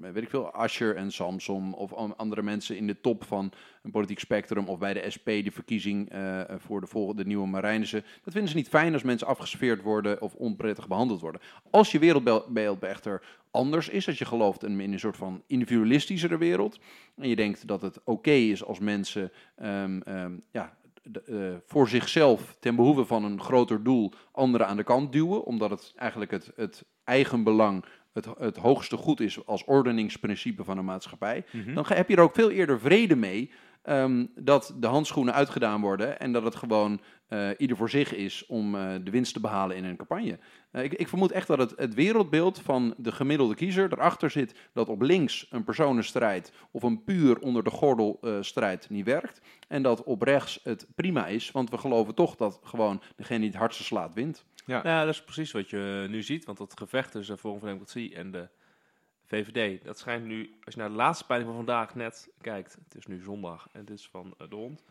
weet ik veel, Asher en Samson of an- andere mensen in de top van een politiek spectrum of bij de SP de verkiezing eh, voor de volgende nieuwe Marijnissen. Dat vinden ze niet fijn als mensen afgesfeerd worden of onprettig behandeld worden. Als je wereldbeeld echter anders is, als je gelooft in, een soort van individualistischere wereld en je denkt dat het oké is als mensen ehm, ehm, ja, de- eh, voor zichzelf ten behoeve van een groter doel anderen aan de kant duwen, omdat het eigenlijk het, het eigen belang het, het hoogste goed is als ordeningsprincipe van een maatschappij,
Mhm.
dan heb je er ook veel eerder vrede mee ehm, dat de handschoenen uitgedaan worden en dat het gewoon eh, ieder voor zich is om eh, de winst te behalen in een campagne. Eh, ik, ik vermoed echt dat het, het wereldbeeld van de gemiddelde kiezer erachter zit dat op links een personenstrijd of een puur onder de gordel eh, strijd niet werkt. En dat op rechts het prima is, want we geloven toch dat gewoon degene die het hardste slaat wint.
Nou ja, dat is precies wat je nu ziet. Want dat gevecht tussen Forum voor Democratie en de VVD, dat schijnt nu, als je naar de laatste peiling van vandaag net kijkt, het is nu zondag en dit is van de hond,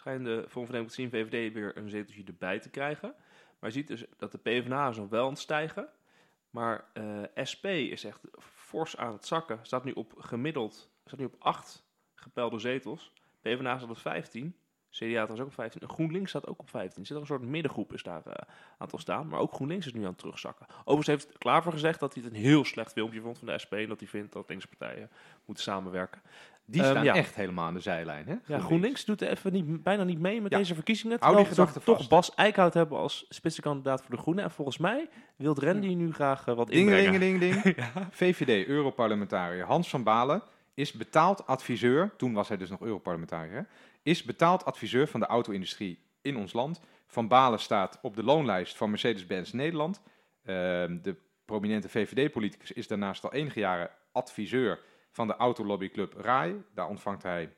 schijnt de Forum voor Democratie VVD weer een zeteltje erbij te krijgen. Maar je ziet dus dat de PvdA is nog wel aan het stijgen. Maar eh, SP is echt fors aan het zakken. Staat nu op gemiddeld, staat nu op 8 gepelde zetels. PvdA staat op 15. CDA trouwens ook op 15. En GroenLinks staat ook op 15. Er zit een soort middengroep is daar eh, aan te staan. Maar ook GroenLinks is nu aan het terugzakken. Overigens heeft Klaver gezegd dat hij het een heel slecht filmpje vond van de SP. En dat hij vindt dat linkse partijen moeten samenwerken.
Die
Ehm,
staan
ja.
echt helemaal aan de zijlijn. Hè?
Ja, GroenLinks doet er even niet, bijna niet mee met
Ja.
deze verkiezingen. Terwijl we toch
vast.
Bas Eickhout hebben als spitsenkandidaat voor de Groenen. En volgens mij wil Randy nu graag eh, wat inbrengen.
Ding, ding, ding, ding. VVD, Europarlementariër Hans van Balen is betaald adviseur, toen was hij dus nog Europarlementariër, hè, is betaald adviseur van de auto-industrie in ons land. Van Balen staat op de loonlijst van Mercedes-Benz Nederland. Ehm, de prominente VVD-politicus is daarnaast al enige jaren adviseur van de autolobbyclub RAI. Daar ontvangt hij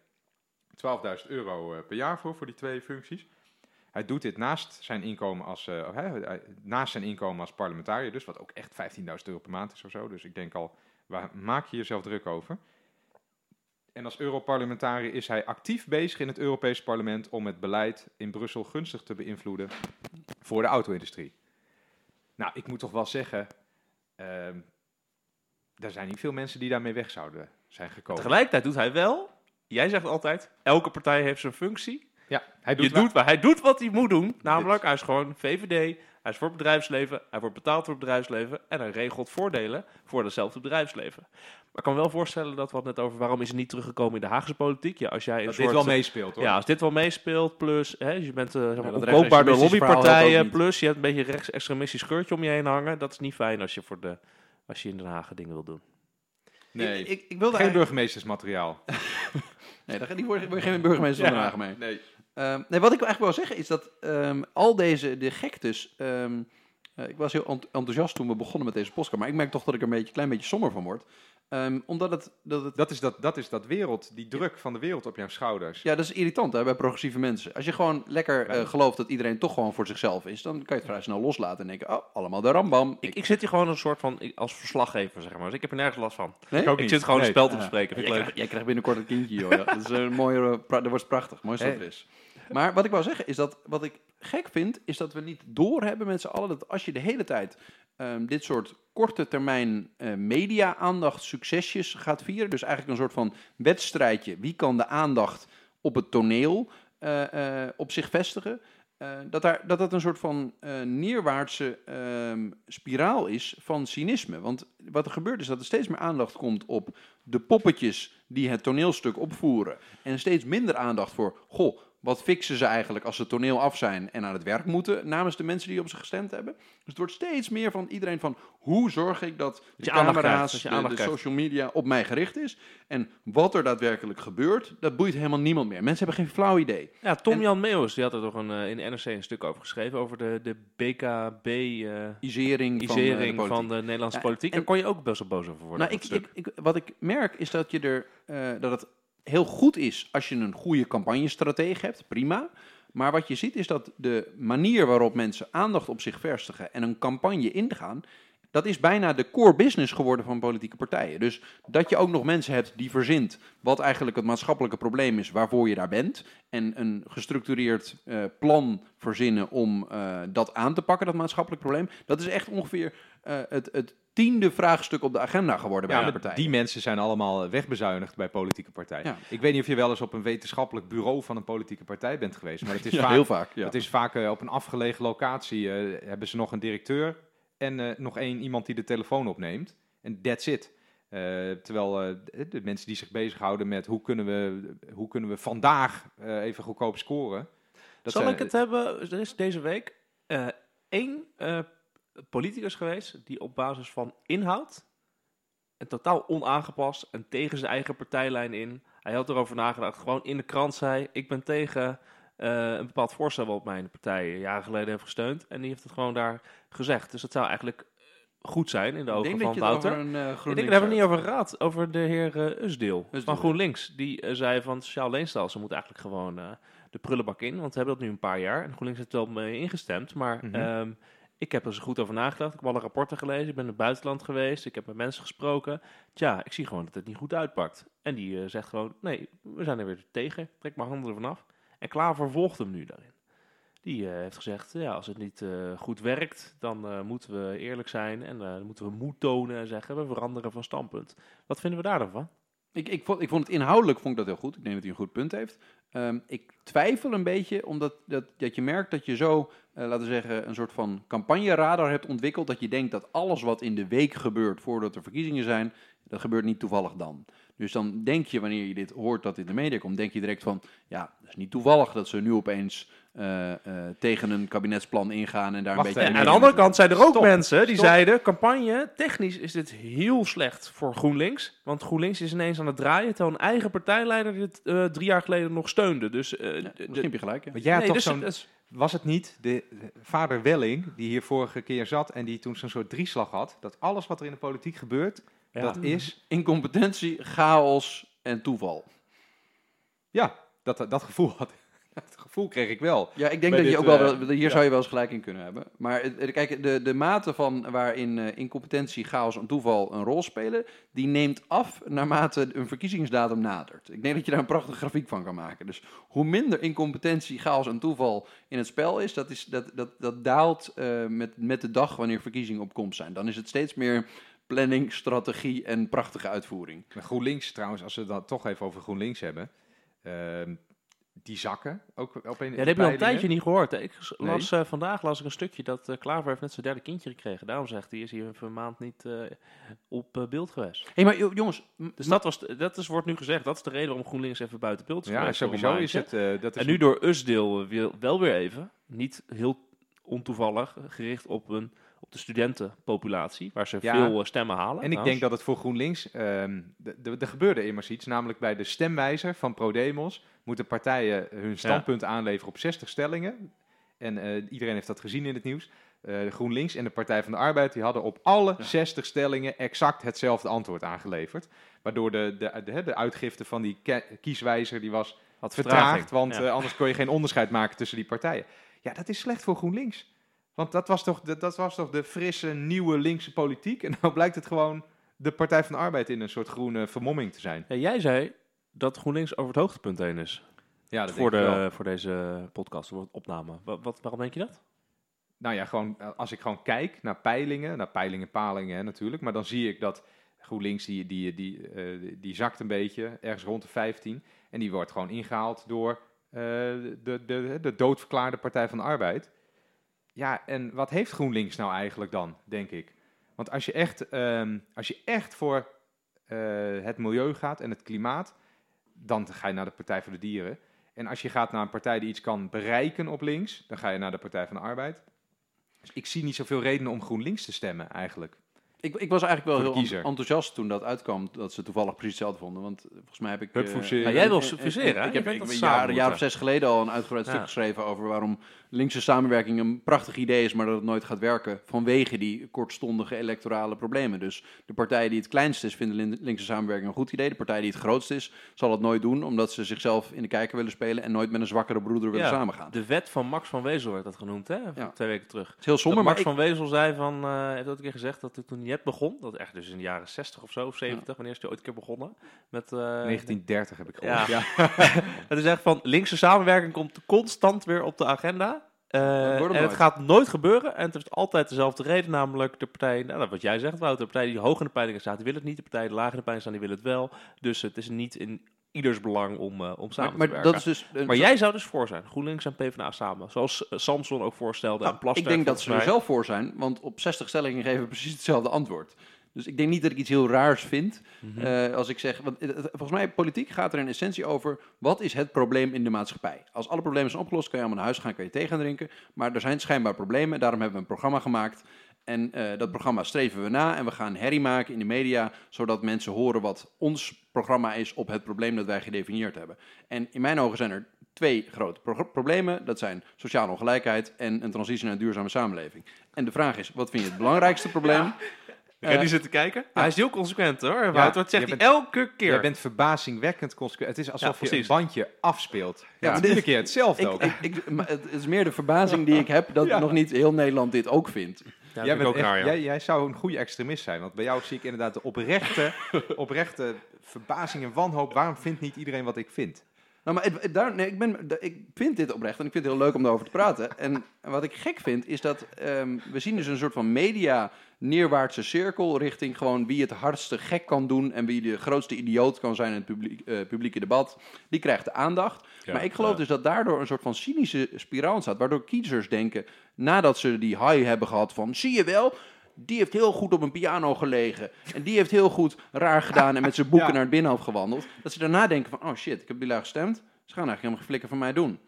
12.000 euro eh, per jaar voor, voor die twee functies. Hij doet dit naast zijn inkomen als, eh, naast zijn inkomen als parlementariër, dus wat ook echt 15.000 euro per maand is of zo. Dus ik denk al, waar maak je jezelf druk over? En als Europarlementariër is hij actief bezig in het Europese parlement om het beleid in Brussel gunstig te beïnvloeden voor de auto-industrie. Nou, ik moet toch wel zeggen, ehm er zijn niet veel mensen die daarmee weg zouden zijn gekomen.
Tegelijkertijd doet hij wel, jij zegt altijd, elke partij heeft zijn functie.
Ja, hij doet
je doet, waar- hij doet wat hij moet doen. Namelijk, hij is gewoon VVD, hij is voor het bedrijfsleven, hij wordt betaald door het bedrijfsleven en hij regelt voordelen voor hetzelfde bedrijfsleven. Maar ik kan me wel voorstellen dat we het net over waarom is hij niet teruggekomen in de Haagse politiek. Ja, als jij een
dat
soort,
dit wel meespeelt hoor.
Ja, als dit wel meespeelt, plus hè, je bent eh zeg maar, opkoopbaar door lobbypartijen, plus je hebt een beetje een rechtsextremistisch scheurtje om je heen hangen. Dat is niet fijn als je, voor de, als je in Den Haag dingen wil doen.
nee,
Ik, ik, ik wilde
geen
eigenlijk-
burgemeestersmateriaal.
Nee, daar die word, je geen burgemeester van Den Haag mee.
Nee.
Ehm, nee, wat ik eigenlijk wil zeggen is dat ehm, al deze de gektes. ehm, eh, ik was heel ent- enthousiast toen we begonnen met deze podcast, maar ik merk toch dat ik er een beetje, klein beetje somber van word. Ehm, omdat het, dat het
Dat is dat, dat is dat wereld, die druk van de wereld op jouw schouders.
Ja, dat is irritant hè, bij progressieve mensen. Als je gewoon lekker eh, gelooft dat iedereen toch gewoon voor zichzelf is, dan kan je het vrij snel loslaten en denken, oh, allemaal de rambam.
Ik, ik zit hier gewoon een soort van, als verslaggever zeg maar, dus ik heb er nergens last van.
Nee?
Ik ook
Ik zit gewoon
Nee.
een spel te bespreken, vind ik
jij,
leuk.
krijgt, jij krijgt binnenkort een kindje, joh. Ja. Dat is een mooie, eh, dat wordt prachtig, wat er is. Maar wat ik wou zeggen is dat, wat ik gek vind, is dat we niet doorhebben met z'n allen, dat als je de hele tijd ehm, dit soort korte termijn eh, media-aandacht succesjes gaat vieren, dus eigenlijk een soort van wedstrijdje, wie kan de aandacht op het toneel eh, eh, op zich vestigen, dat, daar, dat dat een soort van neerwaartse ehm, spiraal is van cynisme. Want wat er gebeurt is dat er steeds meer aandacht komt op de poppetjes die het toneelstuk opvoeren. En steeds minder aandacht voor, goh, wat fixen ze eigenlijk als ze toneel af zijn en aan het werk moeten namens de mensen die op ze gestemd hebben. Dus het wordt steeds meer van iedereen van hoe zorg ik dat de
krijgt,
camera's,
je
de,
krijgt.
social media op mij gericht is. En wat er daadwerkelijk gebeurt, dat boeit helemaal niemand meer. Mensen hebben geen flauw idee.
Ja, Tom
En-
Jan Meeuwis, die had er toch een, eh, in de NRC een stuk over geschreven, over de, de BKB... eh
Isering, van, eh, de
van de Nederlandse
Ja,
politiek.
en-
Daar kon je ook best wel boos over worden.
Nou, ik, ik, ik, wat ik merk is dat, je er, dat het heel goed is als je een goede campagnestrategie hebt, prima. Maar wat je ziet is dat de manier waarop mensen aandacht op zich vestigen en een campagne ingaan, dat is bijna de core business geworden van politieke partijen. Dus dat je ook nog mensen hebt die verzint wat eigenlijk het maatschappelijke probleem is waarvoor je daar bent. En een gestructureerd eh, plan verzinnen om eh, dat aan te pakken, dat maatschappelijk probleem. Dat is echt ongeveer eh, het, het tiende vraagstuk op de agenda geworden bij
Ja,
de
maar
partijen.
die mensen zijn allemaal wegbezuinigd bij politieke partijen.
Ja.
Ik weet niet of je wel eens op een wetenschappelijk bureau van een politieke partij bent geweest, maar het is
Ja,
vaak,
heel vaak. Ja.
het is vaak eh, op een afgelegen locatie eh, hebben ze nog een directeur en eh, nog één iemand die de telefoon opneemt. En that's it. Eh, terwijl eh, de, de mensen die zich bezighouden met hoe kunnen we, hoe kunnen we vandaag eh, even goedkoop scoren. Dat
Zal
zijn-
ik het hebben? Er is deze week eh, één eh, politicus geweest die op basis van inhoud, en totaal onaangepast en tegen zijn eigen partijlijn in, hij had erover nagedacht, gewoon in de krant zei, ik ben tegen eh, een bepaald voorstel wat mijn partij jaren geleden heeft gesteund. En die heeft het gewoon daar gezegd. Dus dat zou eigenlijk eh, goed zijn in de ogen van
dat het
Wouter.
een uh,
Ik denk, hebben we het niet over gehad. Over de heer eh, Usdeel van. GroenLinks. Die eh, zei van sociaal leenstelsel ze moet eigenlijk gewoon eh, de prullenbak in. Want we hebben dat nu een paar jaar. En GroenLinks heeft er wel mee ingestemd. Maar ehm, ik heb er zo goed over nagedacht. Ik heb alle rapporten gelezen. Ik ben in het buitenland geweest. Ik heb met mensen gesproken. Tja, ik zie gewoon dat het niet goed uitpakt. En die eh, zegt gewoon, nee, we zijn er weer tegen. Trek mijn handen ervan af. En Klaver volgt hem nu daarin. Die eh, heeft gezegd, ja, als het niet eh, goed werkt, dan moeten we eerlijk zijn en moeten we moed tonen en zeggen, we veranderen van standpunt. Wat vinden we daar dan van?
Ik, ik, vond, ik vond het inhoudelijk vond ik dat heel goed. Ik denk dat hij een goed punt heeft. Ehm, ik twijfel een beetje, omdat dat, dat je merkt dat je zo, eh, laten we zeggen, een soort van campagneradar hebt ontwikkeld. Dat je denkt dat alles wat in de week gebeurt voordat er verkiezingen zijn, dat gebeurt niet toevallig dan. Dus dan denk je, wanneer je dit hoort dat in de media komt, denk je direct van, ja, het is niet toevallig dat ze nu opeens tegen een kabinetsplan ingaan en daar
Wacht
een beetje...
En aan de andere kant zijn er ook
Stop.
mensen die
Stop.
zeiden, campagne, technisch is dit heel slecht voor GroenLinks. Want GroenLinks is ineens aan het draaien, terwijl een eigen partijleider dit eh, drie jaar geleden nog steunde. Dus, eh,
Ja,
de-
misschien heb je gelijk, ja.
Jij
nee,
toch
dus-
zo'n
dus-
Was het niet de, de vader Welling, die hier vorige keer zat en die toen zo'n soort drieslag had, dat alles wat er in de politiek gebeurt,
ja.
dat is,
Incompetentie, chaos en toeval.
ja, dat, dat gevoel had. Dat gevoel kreeg ik wel.
Ja, ik denk dat je ook wel,
eh,
hier
ja.
zou je wel eens gelijk in kunnen hebben. Maar het- het- kijk, de, de mate van waarin eh, incompetentie, chaos en toeval een rol spelen, die neemt af naarmate een verkiezingsdatum nadert. Ik denk dat je daar een prachtige grafiek van kan maken. Dus hoe minder incompetentie, chaos en toeval in het spel is, dat, is, dat, dat, dat daalt eh, met, met de dag wanneer verkiezingen op komst zijn. Dan is het steeds meer planning, strategie en prachtige uitvoering.
Maar GroenLinks trouwens, als we dat toch even over GroenLinks hebben, ehm, die zakken ook op een
Ja, dat heb je al een tijdje niet gehoord. Ik las, eh, vandaag las ik een stukje dat eh, Klaver heeft net zijn derde kindje gekregen. Daarom zegt hij, is hier even een maand niet eh, op beeld geweest.
Hé, maar jo- jongens,
Dus dat, was, dat is, wordt nu gezegd, dat is de reden waarom GroenLinks even buiten beeld is
Ja, sowieso is het. dat is
En nu door Usdeel wel weer even, niet heel ontoevallig, gericht op, een, op de studentenpopulatie, waar ze
Ja.
veel stemmen halen.
En ik denk dat het voor GroenLinks, de- de- er gebeurde immers iets, namelijk bij de stemwijzer van ProDemos moeten partijen hun standpunten aanleveren op 60 stellingen. En eh, iedereen heeft dat gezien in het nieuws. Eh, GroenLinks en de Partij van de Arbeid die hadden op alle
Ja.
60 stellingen exact hetzelfde antwoord aangeleverd. Waardoor de, de, de, de uitgifte van die kieswijzer die was
Had
vertraagd, want
Ja.
eh, anders kon je geen onderscheid maken tussen die partijen. Ja, dat is slecht voor GroenLinks. Want dat was toch de, dat was toch de frisse, nieuwe linkse politiek. En nou blijkt het gewoon de Partij van de Arbeid in een soort groene vermomming te zijn.
Ja, jij zei dat GroenLinks over het hoogtepunt heen is.
Ja, dat
voor,
denk ik wel.
de, voor deze podcast, voor de opname. Wat, wat, waarom denk je dat?
Nou ja, gewoon eh, als ik gewoon kijk naar peilingen, naar peilingen, palingen hè, natuurlijk. Maar dan zie ik dat GroenLinks, die, die, die, eh, die, die zakt een beetje, ergens rond de 15. En die wordt gewoon ingehaald door eh, de, de, de doodverklaarde Partij van de Arbeid. Ja, en wat heeft GroenLinks nou eigenlijk dan, denk ik? Want als je echt, ehm, als je echt voor het milieu gaat en het klimaat, dan ga je naar de Partij voor de Dieren. En als je gaat naar een partij die iets kan bereiken op links, dan ga je naar de Partij van de Arbeid. Dus ik zie niet zoveel redenen om GroenLinks te stemmen, eigenlijk.
Ik, ik was eigenlijk wel heel
kiezer.
enthousiast toen dat uitkwam, dat ze toevallig precies hetzelfde vonden. Want volgens mij heb ik...
Hup,
eh,
fuseren.
Ja, jij wil
eh, eh,
fuseren, hè?
Ik heb ik
dat
een jaar, een jaar of zes geleden al een uitgebreid
Ja.
stuk geschreven over waarom linkse samenwerking een prachtig idee is, maar dat het nooit gaat werken vanwege die kortstondige electorale problemen. Dus de partij die het kleinst is, vindt lin- linkse samenwerking een goed idee. De partij die het grootst is, zal het nooit doen, omdat ze zichzelf in de kijker willen spelen en nooit met een zwakkere broeder willen
Ja,
samengaan.
De wet van Max van Wezel werd dat genoemd, hè?
Ja.
Twee weken terug.
Het is heel somber,
dat
maar
Max
ik,
van Wezel zei van, eh heeft ook een keer gezegd dat het toen net begon, dat echt dus in de jaren 60 of zo, of 70, wanneer is hij ooit een keer begonnen? Met, eh,
1930 heb ik gehoord.
Ja. Het is echt van, linkse samenwerking komt constant weer op de agenda. Eh, en het gaat nooit gebeuren. En het heeft altijd dezelfde reden, namelijk de partij, nou, wat jij zegt Wouter, de partij die hoog in de peilingen staat, die wil het niet. De partij die laag in de peilingen staat, die wil het wel. Dus het is niet in ieders belang om, eh, om samen
maar,
te
maar
werken.
dat is dus...
maar jij zou dus voor zijn, GroenLinks en PvdA samen. Zoals eh, Samson ook voorstelde
Nou,
en Plasterk
ik denk dat ze er zelf voor zijn, want op 60 stellingen geven we precies hetzelfde antwoord. Dus ik denk niet dat ik iets heel raars vind
Mhm.
eh, als ik zeg... Want, volgens mij, politiek gaat er in essentie over... wat is het probleem in de maatschappij? Als alle problemen zijn opgelost, kan je allemaal naar huis gaan, kan je thee gaan drinken. Maar er zijn schijnbaar problemen, daarom hebben we een programma gemaakt... En eh, dat programma streven we na en we gaan herrie maken in de media, zodat mensen horen wat ons programma is op het probleem dat wij gedefinieerd hebben. En in mijn ogen zijn er twee grote pro- problemen. Dat zijn sociale ongelijkheid en een transitie naar een duurzame samenleving. En de vraag is, wat vind je het belangrijkste probleem?
Ik heb
Eh,
die zitten kijken. Hij is heel consequent hoor. Wouter, wat zegt
je
hij elke keer?
Jij bent verbazingwekkend consequent. Het is alsof
Ja,
je een bandje afspeelt.
Ja,
Ja, iedere
dit-
keer hetzelfde
Ik,
ook.
ik, ik, maar het is meer de verbazing die ik heb dat
Ja.
nog niet heel Nederland dit ook vindt.
Ja,
jij,
dat vind ik
bent
ook
echt-
raar, ja.
jij, jij zou een goede extremist zijn. Want bij jou zie ik inderdaad de oprechte, oprechte verbazing en wanhoop. Waarom vindt niet iedereen wat ik vind?
Nou, maar het- het- daar, nee, ik, ben, ik vind dit oprecht en ik vind het heel leuk om daarover te praten. En wat ik gek vind, is dat ehm, we zien dus een soort van media neerwaartse cirkel richting gewoon wie het hardste gek kan doen en wie de grootste idioot kan zijn in het publiek, eh, publieke debat. Die krijgt de aandacht.
Ja,
maar ik geloof
ja.
dus dat daardoor een soort van cynische spiraal ontstaat, waardoor kiezers denken, nadat ze die high hebben gehad van, zie je wel, die heeft heel goed op een piano gelegen. En die heeft heel goed raar gedaan en met zijn boeken
Ja.
naar het binnenhof gewandeld. Dat ze daarna denken van, oh shit, ik heb die lui gestemd. Ze gaan eigenlijk helemaal geen flikker van mij doen.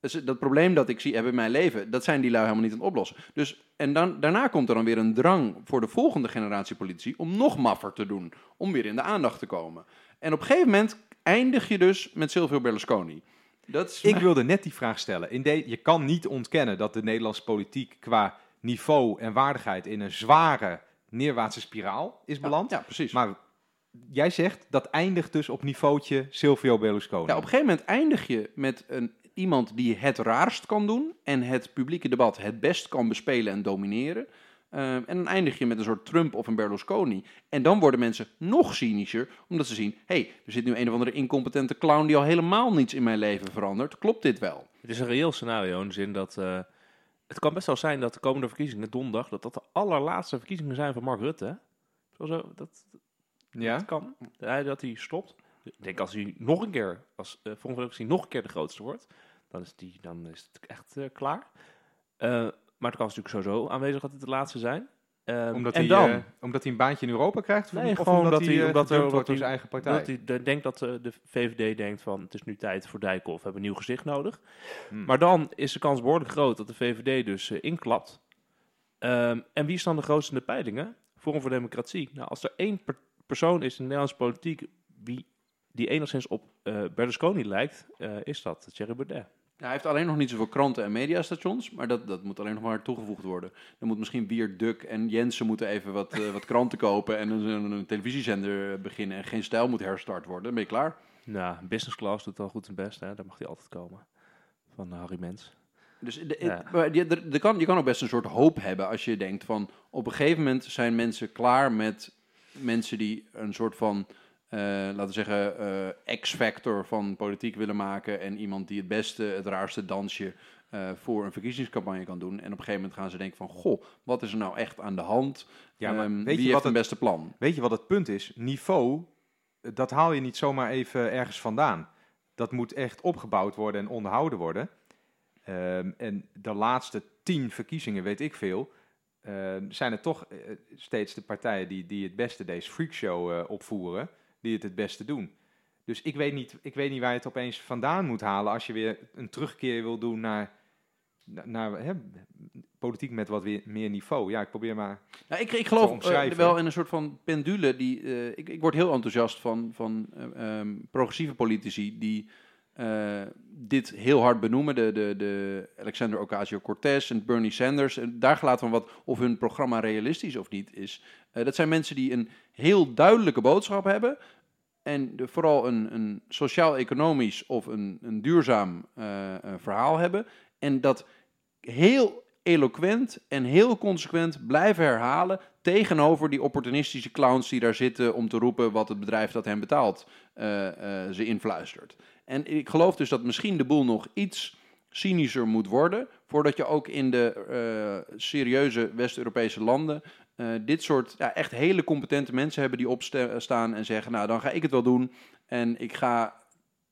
Dus dat probleem dat ik zie hebben in mijn leven, dat zijn die lui helemaal niet aan het oplossen. Dus, en dan, daarna komt er dan weer een drang voor de volgende generatie politici om nog maffer te doen. Om weer in de aandacht te komen. En op een gegeven moment eindig je dus met Silvio Berlusconi. Dat is
Ik wilde net die vraag stellen. In de, je kan niet ontkennen dat de Nederlandse politiek qua niveau en waardigheid in een zware neerwaartse spiraal is beland.
Ja, precies.
Maar jij zegt dat eindigt dus op niveautje Silvio Berlusconi.
Ja, op een gegeven moment eindig je met een, iemand die het raarst kan doen en het publieke debat het best kan bespelen en domineren. Eh, en dan eindig je met een soort Trump of een Berlusconi. En dan worden mensen nog cynischer, omdat ze zien: hé, hey, er zit nu een of andere incompetente clown die al helemaal niets in mijn leven verandert. Klopt dit wel?
Het is een reëel scenario in de zin dat... eh, het kan best wel zijn dat de komende verkiezingen, donderdag, dat dat de allerlaatste verkiezingen zijn van Mark Rutte. Zo, dat,
ja?
dat kan. Hij, dat hij stopt. Ik denk als hij nog een keer, als uh, volgende nog een keer de grootste wordt, dan is, die, dan is het echt eh, klaar. Eh, maar het kan natuurlijk sowieso aanwezig dat het de laatste zijn. Ehm,
Omdat,
en
hij,
dan,
eh, omdat hij een baantje in Europa krijgt?
Nee,
of
gewoon
omdat
dat
hij,
hij-
eh,
omdat er-
gedumpt wordt
hij-
zijn eigen partij?
dat hij de- denkt dat eh, de VVD denkt van het is nu tijd voor Dijkhoff, we hebben een nieuw gezicht nodig.
Hmm.
Maar dan is de kans behoorlijk groot dat de VVD dus inklapt. Ehm, en wie is dan de grootste in de peilingen? Forum voor Democratie. Nou, als er één per- persoon is in de Nederlandse politiek wie, die enigszins op eh, Berlusconi lijkt, is dat Thierry Baudet.
Ja, hij heeft alleen nog niet zoveel kranten en mediastations, maar dat, dat moet alleen nog maar toegevoegd worden. Dan moet misschien Wier, Duk en Jensen moeten even wat, eh, wat kranten kopen en een, een, een televisiezender eh, beginnen en geen stijl moet herstart worden. Dan ben je klaar.
Nou, business class doet al goed en best, hè? daar mag hij altijd komen. Van eh, Harry Mens.
Dus de,
Ja.
maar je, kan, je kan ook best een soort hoop hebben als je denkt van op een gegeven moment zijn mensen klaar met mensen die een soort van, eh, laten we zeggen, eh, X-factor van politiek willen maken en iemand die het beste, het raarste dansje eh, voor een verkiezingscampagne kan doen. En op een gegeven moment gaan ze denken van, goh, wat is er nou echt aan de hand?
Ja, maar
Ehm,
weet
wie
je
heeft
wat
het beste plan?
Weet je wat het punt is? Niveau, dat haal je niet zomaar even ergens vandaan. Dat moet echt opgebouwd worden en onderhouden worden. Ehm, en de laatste tien verkiezingen, weet ik veel, ehm, zijn het toch steeds de partijen die, die het beste deze freakshow opvoeren, die het het beste doen. Dus ik weet, niet, ik weet niet waar je het opeens vandaan moet halen als je weer een terugkeer wil doen naar, naar, hè, politiek met wat weer meer niveau. Ja, ik probeer maar.
Nou, ik, ik geloof eh, wel in een soort van pendule. Die, eh, ik, ik word heel enthousiast van, van eh, ehm, progressieve politici die eh, dit heel hard benoemen. De, de, de Alexander Ocasio-Cortez en Bernie Sanders. En daar gelaten van wat of hun programma realistisch of niet is. Eh, dat zijn mensen die een heel duidelijke boodschap hebben. En de- vooral een, een sociaal-economisch of een, een duurzaam eh, verhaal hebben. En dat heel eloquent en heel consequent blijven herhalen tegenover die opportunistische clowns die daar zitten om te roepen wat het bedrijf dat hen betaalt ze influistert. En ik geloof dus dat misschien de boel nog iets cynischer moet worden voordat je ook in de eh, serieuze West-Europese landen eh, dit soort ja, echt hele competente mensen hebben die opstaan en zeggen, nou dan ga ik het wel doen en ik ga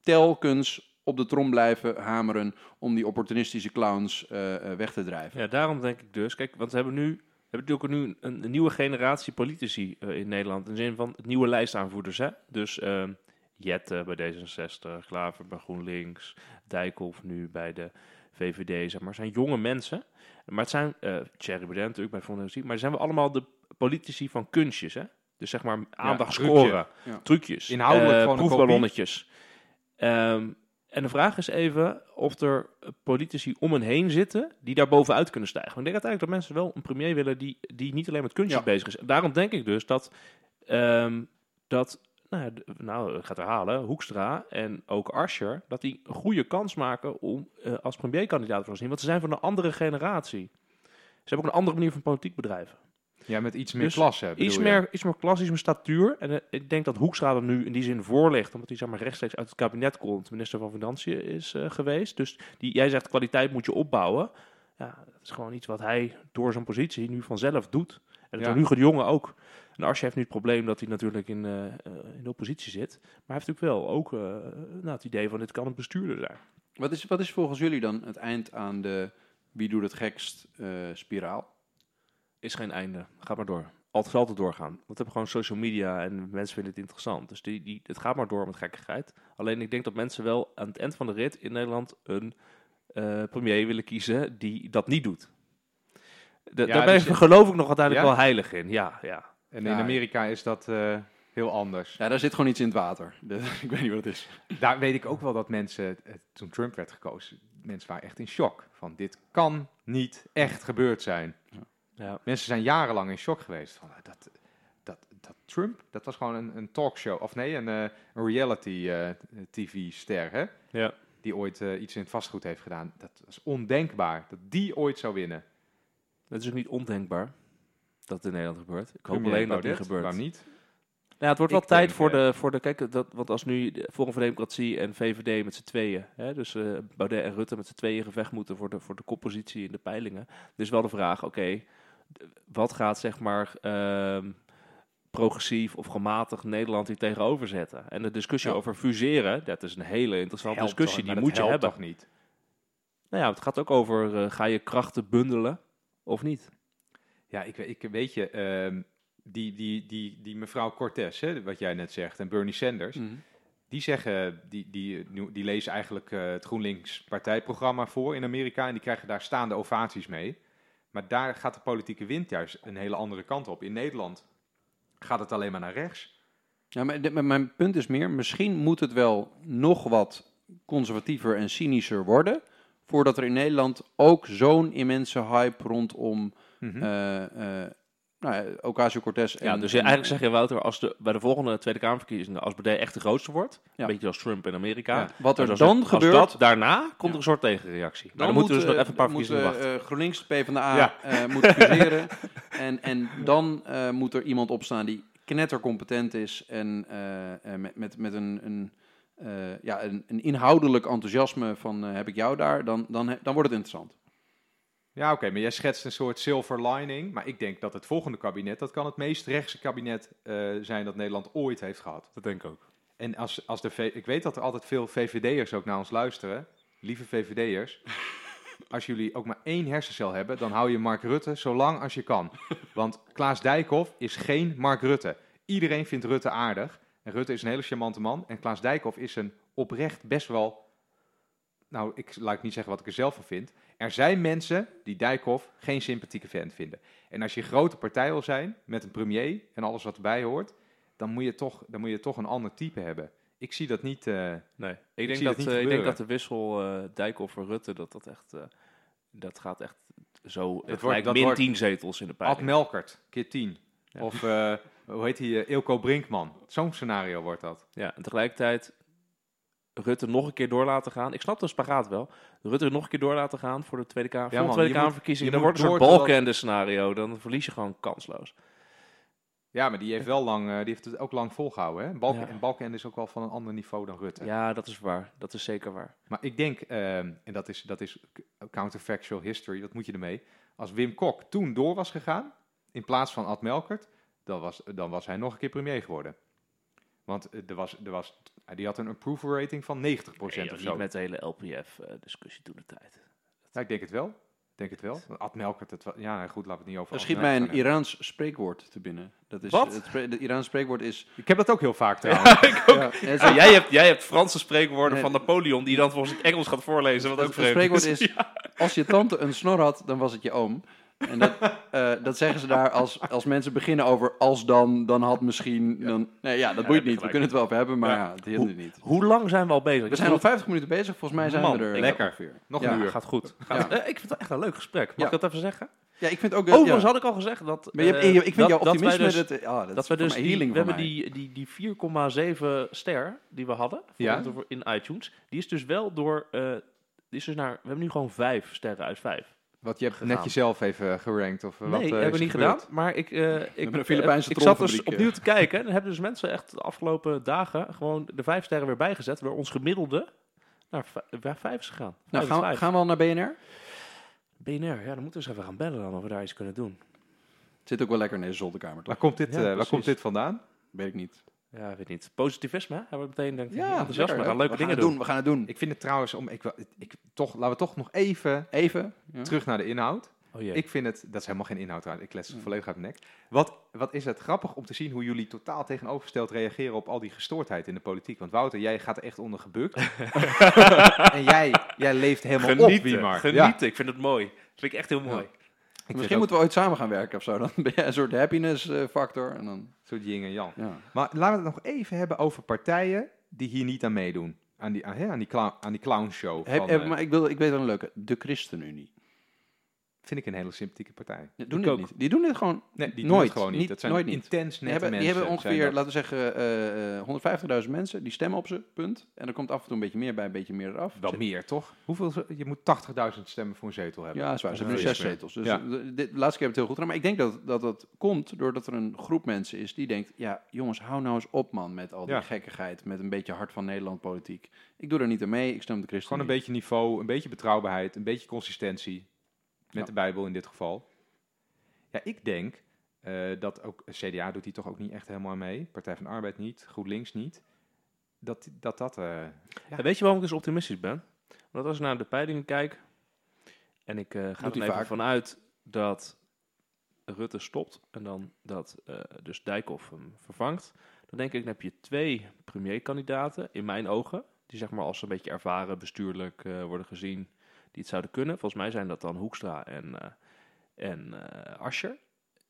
telkens op de trom blijven hameren om die opportunistische clowns eh, weg te drijven.
Ja, daarom denk ik dus. Kijk, want we hebben nu. We hebben natuurlijk nu een, nieuwe generatie politici in Nederland. In de zin van nieuwe lijstaanvoerders. Hè? Dus ehm Jette bij D66, Klaver bij GroenLinks, Dijkhoff nu bij de VVD. Zeg maar. Zijn jonge mensen. Maar het zijn, eh Thierry Baudet natuurlijk bij Fonds maar zijn we allemaal de politici van kunstjes. Hè? Dus zeg maar aandacht scoren,
Ja.
trucjes,
Inhoudelijk
eh,
gewoon een
proefballonnetjes. Ehm, en de vraag is even of er politici om hen heen zitten die daar bovenuit kunnen stijgen. Want ik denk uiteindelijk dat mensen wel een premier willen die, die niet alleen met kunstjes
Ja.
bezig is. Daarom denk ik dus dat, ehm, dat nou, nou, ik ga het herhalen, Hoekstra en ook Asscher, dat die een goede kans maken om eh, als premierkandidaat te zien. Want ze zijn van een andere generatie. Ze hebben ook een andere manier van politiek bedrijven.
Ja, met iets meer
Dus
klasse. bedoel
Iets
je?
meer, iets meer klassisch meer statuur. En eh, ik denk dat Hoekstra er nu in die zin voor ligt, omdat hij zeg maar, rechtstreeks uit het kabinet komt, minister van Financiën is eh, geweest. Dus die, jij zegt kwaliteit moet je opbouwen. Ja, dat is gewoon iets wat hij door zijn positie nu vanzelf doet. En dat
Ja.
Hugo de Jonge ook. En Arsje heeft nu het probleem dat hij natuurlijk in, eh, eh, in de oppositie zit. Maar hij heeft natuurlijk wel ook eh, nou, het idee van dit kan een bestuurder zijn.
Wat, is, wat is volgens jullie dan het eind aan de wie doet het gekst spiraal?
Is geen einde. Ga maar door. Altijd zal altijd doorgaan. Want we hebben gewoon social media en mensen vinden het interessant. Dus die, die, het gaat maar door met gekkigheid. Alleen ik denk dat mensen wel aan het eind van de rit in Nederland een premier willen kiezen die dat niet doet. De,
Ja,
daar ben ik, geloof ik nog uiteindelijk
Ja?
wel heilig in. Ja, ja.
En
Ja.
in Amerika is dat eh, heel anders.
Ja, daar zit gewoon iets in het water. Ik weet niet wat het is.
Daar weet ik ook wel dat mensen, eh, toen Trump werd gekozen, mensen waren echt in shock. Van dit kan niet echt gebeurd zijn.
ja.
Mensen zijn jarenlang in shock geweest. Van, eh, dat, dat, dat Trump, dat was gewoon een, een talkshow, of nee, een, een reality eh, tv-ster, hè?
ja.
Die ooit iets in het vastgoed heeft gedaan. Dat was ondenkbaar, dat die ooit zou winnen.
Het is ook niet ondenkbaar dat het in Nederland gebeurt. Ik hoop alleen dat niet gebeurt.
Waarom niet?
Ja, het wordt wel
Ik
tijd voor,
eh,
de, voor de. Kijk, dat, want als nu de Forum voor Democratie en VVD met z'n tweeën. Hè, dus eh, Baudet en Rutte met z'n tweeën gevecht moeten voor de, voor de koppositie in de peilingen. Dus wel de vraag: oké, wat gaat zeg maar. ehm, progressief of gematigd Nederland hier tegenover zetten. En de discussie
Ja.
over fuseren, dat is een hele interessante
Helpt
discussie.
toch-
Die
maar
moet je hebben.
toch niet?
Nou ja, het gaat ook over, eh, ga je krachten bundelen of niet?
Ja, ik, weet- ik weet je, ehm, die, die, die, die mevrouw Cortez, hè, wat jij net zegt, en Bernie Sanders,
Mhm.
die zeggen, die, die, die lezen eigenlijk eh, het GroenLinks partijprogramma voor in Amerika en die krijgen daar staande ovaties mee. Maar daar gaat de politieke wind juist een hele andere kant op. In Nederland gaat het alleen maar naar rechts.
Ja, maar de- maar mijn punt is meer, misschien moet het wel nog wat conservatiever en cynischer worden, voordat er in Nederland ook zo'n immense hype rondom
Mhm.
eh eh nou ja, Ocasio-Cortez en...
Dus eigenlijk zeg je, Wouter, als de, bij de volgende Tweede Kamerverkiezingen, als Baudet echt de grootste wordt,
Ja.
een beetje als Trump in Amerika,
Ja.
Wat er dan
het-
gebeurt...
Dat daarna komt er een soort tegenreactie. Dan,
Dan
moeten we dus
moet,
nog even een paar
moet,
verkiezingen
eh,
wachten.
eh, GroenLinks, PvdA moet fuseren. en, en dan moet er iemand opstaan die knettercompetent is en met, met, met een, een, ja, een, een inhoudelijk enthousiasme van heb ik jou daar, dan, dan, dan wordt het interessant.
Ja, oké, maar jij schetst een soort silver lining. Maar ik denk dat het volgende kabinet, dat kan het meest rechtse kabinet eh, zijn dat Nederland ooit heeft gehad.
Dat denk ik ook.
En als, als de V- ik weet dat er altijd veel VVD'ers ook naar ons luisteren. Lieve VVD'ers. Als jullie ook maar één hersencel hebben, dan hou je Mark Rutte zo lang als je kan. Want Klaas Dijkhoff is geen Mark Rutte. Iedereen vindt Rutte aardig. En Rutte is een hele charmante man. En Klaas Dijkhoff is een oprecht best wel... Nou, ik laat ik niet zeggen wat ik er zelf van vind. Er zijn mensen die Dijkhoff geen sympathieke vent vinden. En als je een grote partij wil zijn, met een premier en alles wat erbij hoort... dan moet je toch, dan moet je toch een ander type hebben. Ik zie dat niet... eh,
Nee, ik denk, dat, eh, ik denk
gebeuren.
dat de wissel eh Dijkhoff-Rutte, dat dat echt, eh, dat gaat echt zo, het
wordt- dat
min
wordt-
10 zetels in de
Ad
peiling.
Melkert, keer 10.
Ja.
Of eh, hoe heet hij? eh, Ilko Brinkman. Zo'n scenario wordt dat.
Ja, en tegelijkertijd Rutte nog een keer door laten gaan. Ik snap de spagaat wel. Rutte nog een keer door laten gaan voor de Tweede Kamer,
Ja, man,
Tweede Kamerverkiezingen. Dan wordt het een soort balkende scenario. Dan verlies je gewoon kansloos.
Ja, maar die heeft wel lang, eh, die heeft het ook lang volgehouden. Hè? Balken,
Ja.
En Balkenende is ook wel van een ander niveau dan Rutte.
Ja, dat is waar. Dat is zeker waar.
Maar ik denk, ehm, en dat is, dat is counterfactual history, dat moet je ermee. Als Wim Kok toen door was gegaan, in plaats van Ad Melkert, dan was, dan was hij nog een keer premier geworden. Want eh, er was, er was, die had een approval rating van 90%
Nee,
of
niet
zo.
met de hele LPF-discussie toen de tijd.
Ja, ik denk het wel. Ik denk het wel. Ad Melkert, het wa- ja goed, laten we het niet over
Er schiet mij een Iraans spreekwoord te binnen. Dat is,
Wat?
Het, Iraans spreekwoord is...
Ik heb dat ook heel vaak trouwens.
Ja,
jij, hebt, jij hebt Franse spreekwoorden
Nee.
van Napoleon die je dan volgens het Engels gaat voorlezen. Wat ook
het
vreemd
spreekwoord
is.
is, als je tante een snor had, dan was het je oom. En dat, eh, dat zeggen ze daar als, als mensen beginnen over als dan, dan had misschien... Dan, nee, ja, dat boeit niet. We kunnen het wel over hebben, maar
Ja.
ja, het hindert niet.
Hoe lang zijn we al bezig?
We zijn al 50 minuten bezig. Volgens mij zijn
Man,
we er
lekker.
ongeveer.
Nog
Ja.
een uur.
Gaat goed. Gaat,
Ja.
eh, ik vind het echt een leuk gesprek. Mag
Ja.
ik dat even zeggen?
Ja, ik vind ook...
Overigens
ja.
had ik al gezegd dat...
Maar je hebt,
eh,
ik vind
dat-
jouw
dat
optimisme...
dus-
dat, Dat is
we dus die, we hebben
mij.
die, die, die 4,7 ster die we hadden voor in iTunes, die is dus wel door, eh, die is dus naar, we hebben nu gewoon 5 sterren uit 5.
Wat je hebt
Gegaan.
net jezelf even gerankt. Of eh, wat,
nee,
eh,
hebben we niet gedaan, maar ik, eh, ik,
een Filipijnse
eh, ik zat dus opnieuw
eh.
te kijken en dan hebben dus mensen echt de afgelopen dagen gewoon de 5 sterren weer bijgezet, waar ons gemiddelde naar 5 is gegaan.
Nou,
Vijf
gaan, we-
vijf.
gaan we al naar BNR?
BNR, ja, dan moeten we eens even gaan bellen dan of we daar iets kunnen doen.
Het zit ook wel lekker in deze zolderkamer, toch?
Waar komt dit,
Ja,
eh, waar komt dit vandaan?
Weet ik niet.
Ja, weet niet. Positivisme, hè? hebben we meteen denk ik,
Ja,
enthousiasme, we gaan leuke
we
dingen
gaan doen. We gaan het doen.
Ik vind het trouwens, om, ik, ik, toch, laten we toch nog even
Even. Ja.
terug naar de inhoud.
Oh jee.
Ik vind het, dat is helemaal geen inhoud trouwens, ik les
Ja.
volledig uit de nek. Wat, wat is het grappig om te zien hoe jullie totaal tegenovergesteld reageren op al die gestoordheid in de politiek. Want Wouter, jij gaat er echt onder gebukt. en jij, jij leeft helemaal op,
Genieten,
Wiemar.
genieten.
Ja,
Ik vind het mooi. Dat vind ik echt heel mooi.
Misschien
ook
moeten we ooit samen gaan werken of zo. Dan ben jij een soort happiness eh, factor. En dan,
een soort yin en yang.
ja.
Maar laten we het nog even hebben over partijen die hier niet aan meedoen. Aan die, aan, hè, aan die, clown, aan die clownshow.
Heb,
van,
heb-
eh,
maar ik, wil, ik weet wel een leuke. De ChristenUnie.
Vind ik een hele sympathieke partij.
Die doen dit
ook.
niet. Die doen dit gewoon
Nee, die
nooit.
doen het gewoon niet.
Niet-
dat zijn
nooit
intens nette
hebben, die
mensen.
hebben ongeveer, laten we zeggen, eh, eh, 150.000 mensen. Die stemmen op ze, punt. En er komt af en toe een beetje meer bij, een beetje meer eraf.
Wel meer, toch? Hoeveel, je moet 80.000 stemmen voor een zetel hebben.
Ja, dat is waar. Ze hebben nu zes zetels. Dus
Ja.
de, de- de laatste keer heb ik het heel goed gedaan. Maar ik denk dat, dat dat komt doordat er een groep mensen is die denkt... Ja, jongens, hou nou eens op, man, met al die
Ja.
gekkigheid. Met een beetje hart van Nederland politiek. Ik doe er niet aan mee. Ik stem de
Gewoon
ChristenUnie.
een beetje niveau, een beetje betrouwbaarheid, een beetje consistentie. Met
Ja.
de Bijbel in dit geval. Ja, ik denk eh, dat ook CDA doet hier toch ook niet echt helemaal mee. Partij van de Arbeid niet, GroenLinks niet. Dat dat, dat eh,
Ja, weet je waarom ik dus optimistisch ben? Want als ik naar de peilingen kijk en ik eh, ga er even
vaak.
vanuit dat Rutte stopt en dan dat dus Dijkhoff hem vervangt, dan denk ik, dan heb je twee premierkandidaten in mijn ogen, die zeg maar als een beetje ervaren bestuurlijk worden gezien, die het zouden kunnen. Volgens mij zijn dat dan Hoekstra en, eh en eh Ascher.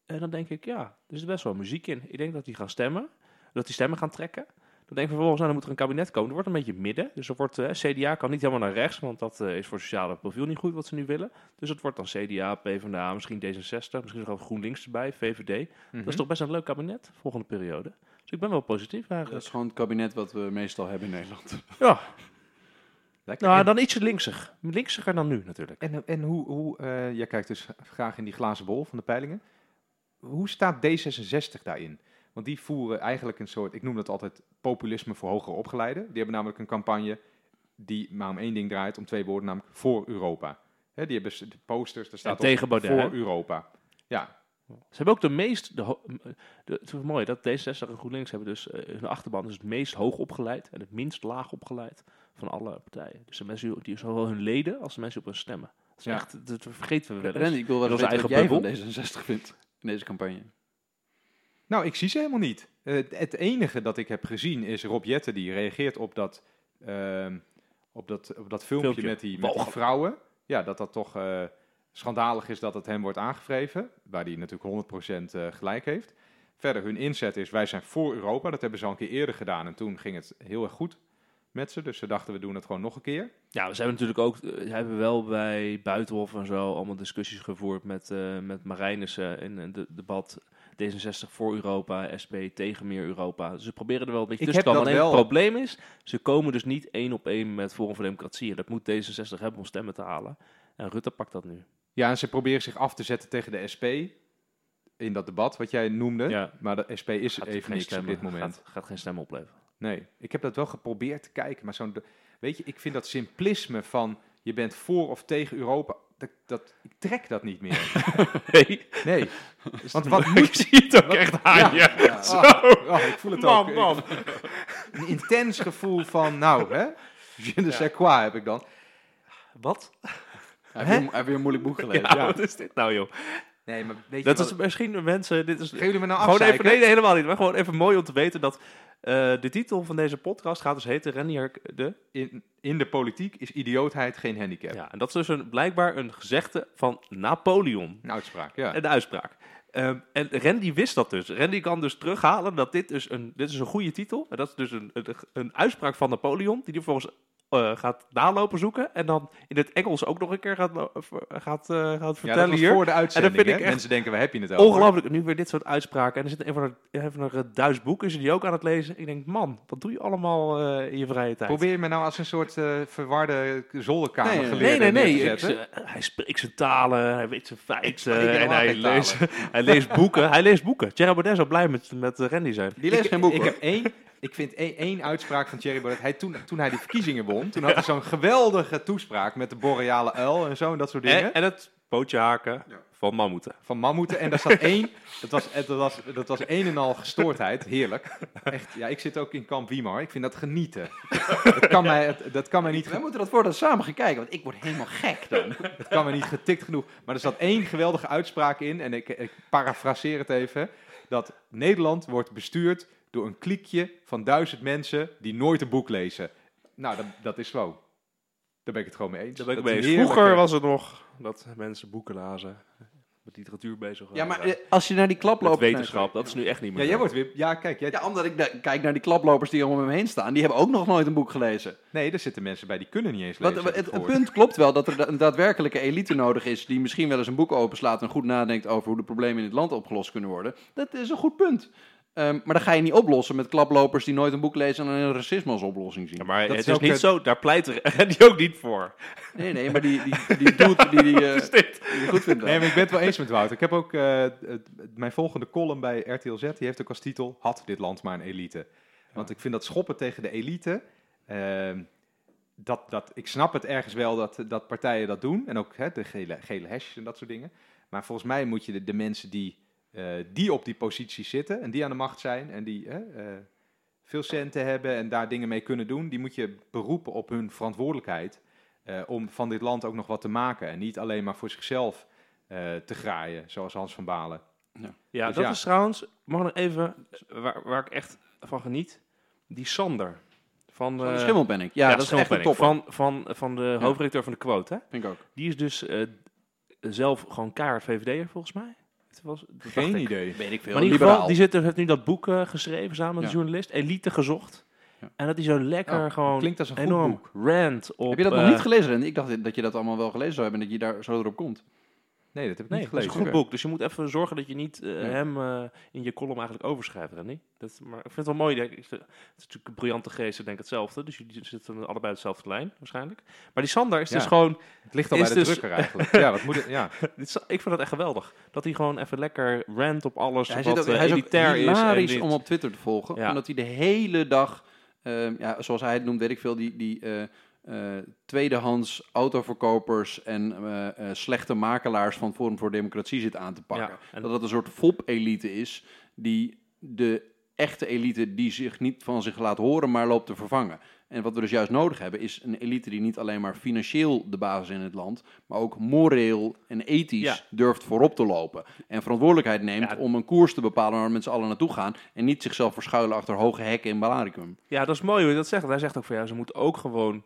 En dan denk ik, ja, er is best wel muziek in. Ik denk dat die gaan stemmen, dat die stemmen gaan trekken. Dan denk ik vervolgens, nou, dan moet er een kabinet komen. Er wordt een beetje midden. Dus er wordt, eh, CDA kan niet helemaal naar rechts, want dat eh, is voor het sociale profiel niet goed wat ze nu willen. Dus het wordt dan CDA, PvdA, misschien D66, misschien nog wel GroenLinks erbij, VVD. Dat is toch best een leuk kabinet, volgende periode. Dus ik ben wel positief
Dat is gewoon het kabinet wat we meestal hebben in Nederland.
Ja. nou,
en,
dan ietsje linksig. Linksiger dan nu natuurlijk.
en, en hoe, hoe eh, jij kijkt dus graag in die glazen bol van de peilingen. Hoe staat D66 daarin? Want die voeren eigenlijk een soort, ik noem dat altijd populisme voor hoger opgeleiden. Die hebben namelijk een campagne die maar om één ding draait, om twee woorden, namelijk voor Europa. Die hebben posters, daar staat op
tegen Baudet,
voor
hè?
Europa. Ja,
Ze hebben ook de meest, de, het is mooi dat D66 en GroenLinks hebben dus, eh, hun achterban is het meest hoog opgeleid en het minst laag opgeleid van alle partijen. Dus de mensen die- die zowel hun leden als de mensen op hun stemmen. Dat is
Ja.
echt, dat vergeten we wel eens.
Randy, ik wil wel eens wat jij van D66 vindt in deze campagne.
Nou, ik zie ze helemaal niet. Eh, het enige dat ik heb gezien is Rob Jetten die reageert op dat, ehm, op dat, op dat filmpje,
Filmpje.
met, die, met die vrouwen. Ja, dat dat toch eh, schandalig is dat het hem wordt aangevreven. Waar hij natuurlijk 100% eh, gelijk heeft. Verder, hun inzet is, wij zijn voor Europa. Dat hebben ze al een keer eerder gedaan. En toen ging het heel erg goed met ze. Dus ze dachten, we doen het gewoon nog een keer.
Ja, ze hebben natuurlijk ook, eh, ze hebben wel bij Buitenhof en zo allemaal discussies gevoerd met, eh met Marijnissen in het debat D66 voor Europa, SP tegen meer Europa. Dus ze proberen er wel een beetje
Ik
tussen te komen.
dat
Alleen het
wel.
probleem is, ze komen dus niet één op één met Forum voor Democratie. En dat moet D66 hebben om stemmen te halen. En Rutte pakt dat nu.
Ja, en ze proberen zich af te zetten tegen de SP. In dat debat wat jij noemde.
Ja.
Maar de SP is
Gaat
even niks op dit moment.
Gaat, gaat geen stemmen opleveren.
Nee, ik heb dat wel geprobeerd te kijken, maar zo'n, weet je, ik vind dat simplisme van je bent voor of tegen Europa, dat, dat, ik trek dat niet meer.
Nee,
Nee, want wat moet
ik zie het ook
wat-
echt aan je.
Ja.
Zo.
Oh, oh, ik voel het
Man,
ook.
man.
Een intens gevoel van, nou, hè, je ne sais quoi heb ik dan.
Wat?
Weer- hij heeft weer een moeilijk boek gelezen.
Ja, wat is dit nou, joh?
Nee, maar weet je
Dat is misschien de mensen. Dit is
jullie me nou
gewoon even. Nee, nee, helemaal niet. Maar gewoon even mooi om te weten dat. eh, de titel van deze podcast gaat dus heten Renier de.
In, in de politiek is idiootheid geen handicap.
Ja, en dat is dus een, blijkbaar een gezegde van Napoleon.
Een uitspraak, ja.
Een uitspraak. Ehm, en Randy wist dat dus. Randy kan dus terughalen dat dit dus een, dit is een goede titel. En dat is dus een, een, een uitspraak van Napoleon, die hij vervolgens eh, gaat nalopen zoeken. En dan in het Engels ook nog een keer gaat, lo- gaat, eh, gaat vertellen hier.
voor de uitzending,
vind ik
hè.
echt
Mensen denken, waar heb je het over?
Ongelooflijk, nu weer dit soort uitspraken. En er zit een van de, een boeken, is die ook aan het lezen. Ik denk, man, wat doe je allemaal eh, in je vrije tijd?
Probeer je me nou als een soort eh, verwarde zolderkamer
Nee, nee,
Nee, nee, nee. Ik, ze- hij spreekt zijn talen, hij weet zijn
Ik
feiten en hij leest, hij leest boeken. Hij leest boeken. Thierry Baudet zou blij met, met eh, Randy zijn.
Die leest
ik,
geen boek
Ik heb één, ik vind één, één uitspraak van Thierry Baudet. Hij, toen, toen hij die verkiezingen won, toen had hij zo'n geweldige toespraak met de boreale uil en zo en dat soort dingen.
En, en het pootje haken
Ja.
van mammoeten.
Van mammoeten. En daar zat één, dat was, dat, was, dat was een en al gestoordheid. Heerlijk. Echt, ja, ik zit ook in kamp Wiemar. Ik vind dat genieten. Dat kan mij, dat kan mij niet,
Wij
ge-
moeten dat voortaan samen gaan kijken, want ik word helemaal gek dan.
dat kan mij niet getikt genoeg. Maar er zat één geweldige uitspraak in. En ik, ik parafraseer het even. Dat Nederland wordt bestuurd door een kliekje van duizend mensen die nooit een boek lezen. Nou, dat, dat is zo. Daar ben ik het gewoon mee eens.
Daar ben ik
Dat
mee Vroeger was het nog dat mensen boeken lazen. Met literatuur bezig waren.
Ja, maar eh, als je naar die
Met
klaplopers...
wetenschap, dat is nu echt niet meer
Ja, jij wordt weer... Ja, kijk. Jij,
Ja, omdat ik kijk naar die klaplopers die om me heen staan. Die hebben ook nog nooit een boek gelezen.
Nee, er zitten mensen bij die kunnen niet eens lezen. ik
het, het punt klopt wel dat er een daadwerkelijke elite nodig is. die misschien wel eens een boek openslaat. en goed nadenkt over hoe de problemen in het land opgelost kunnen worden. Dat is een goed punt. Ehm, maar dan ga je niet oplossen met klaplopers die nooit een boek lezen. en een racisme als oplossing zien.
Ja, maar
Dat
het
is
niet
het-
zo, daar pleit Randy ook niet voor.
Nee, nee, maar die, die, die doet die, die, eh, die goed vindt.
Nee, maar ik ben het wel eens met Wouter. Ik heb ook eh, het- mijn volgende column bij RTL Z, die heeft ook als titel Had dit land maar een elite. Want ik vind dat schoppen tegen de elite, ehm, dat, dat, ik snap het ergens wel dat, dat partijen dat doen. En ook hè, de gele, gele hashjes en dat soort dingen. Maar volgens mij moet je de, de mensen die, die op die positie zitten en die aan de macht zijn en die hè, eh, veel centen hebben en daar dingen mee kunnen doen, die moet je beroepen op hun verantwoordelijkheid eh, om van dit land ook nog wat te maken. En niet alleen maar voor zichzelf eh, te graaien, zoals Hans van Balen.
Ja,
Dus
dat
ja.
is trouwens, mag ik nog even, waar, waar ik echt van geniet, die Sander. Van,
Van
eh,
de schimmel ben ik. Ja, dat is echt een topper.
Van, van, van de hoofdredacteur van de Quote, hè?
Vind ik ook.
Die is dus eh, zelf gewoon keihard VVD'er, volgens mij. Het was,
Geen
ik.
idee.
Weet ik veel.
Maar in ieder geval, die zit, heeft nu dat boek eh, geschreven samen met
Ja.
een journalist, Elite gezocht.
Ja.
En dat hij zo lekker
Oh,
gewoon
Klinkt als een goed
enorm
boek.
rant op...
Heb je dat nog
eh,
niet gelezen? Randy? Ik dacht dat je dat allemaal wel gelezen zou hebben en dat je daar zo erop komt.
Nee, dat heb ik
Nee,
niet
dat is een
gelezen.
goed boek. Dus je moet even zorgen dat je niet eh,
Ja.
hem eh, in je column eigenlijk overschrijft, Randy. Dat, maar ik vind het wel mooi. denk ik. Het is natuurlijk een briljante geest, ik denk hetzelfde. Dus jullie zitten allebei op dezelfde lijn, waarschijnlijk. Maar die Sander is
Ja.
dus gewoon...
Het ligt al
Is
bij de
dus-
drukker eigenlijk. ja, wat moet het? Ja.
dit is- ik vind dat echt geweldig. Dat hij gewoon even lekker rant op alles
Ja, hij,
wat
zit ook,
eh,
hij is ook
elitair is.
hilarisch
niet-
om op Twitter te volgen.
Ja.
Omdat hij de hele dag, ehm, ja, zoals hij het noemt, weet ik veel, die, die tweedehands autoverkopers en eh, eh, slechte makelaars van Forum voor Democratie zit aan te pakken.
Ja, en-
Dat het een soort fop-elite is die de echte elite die zich niet van zich laat horen, maar loopt te vervangen. En wat we dus juist nodig hebben, is een elite die niet alleen maar financieel de basis in het land, maar ook moreel en ethisch
Ja.
durft voorop te lopen. En verantwoordelijkheid neemt
Ja.
om een koers te bepalen waar z'n allen naartoe gaan. En niet zichzelf verschuilen achter hoge hekken in Balaricum.
Ja, dat is mooi hoe je dat zegt. Hij zegt ook van ja, ze moeten ook gewoon.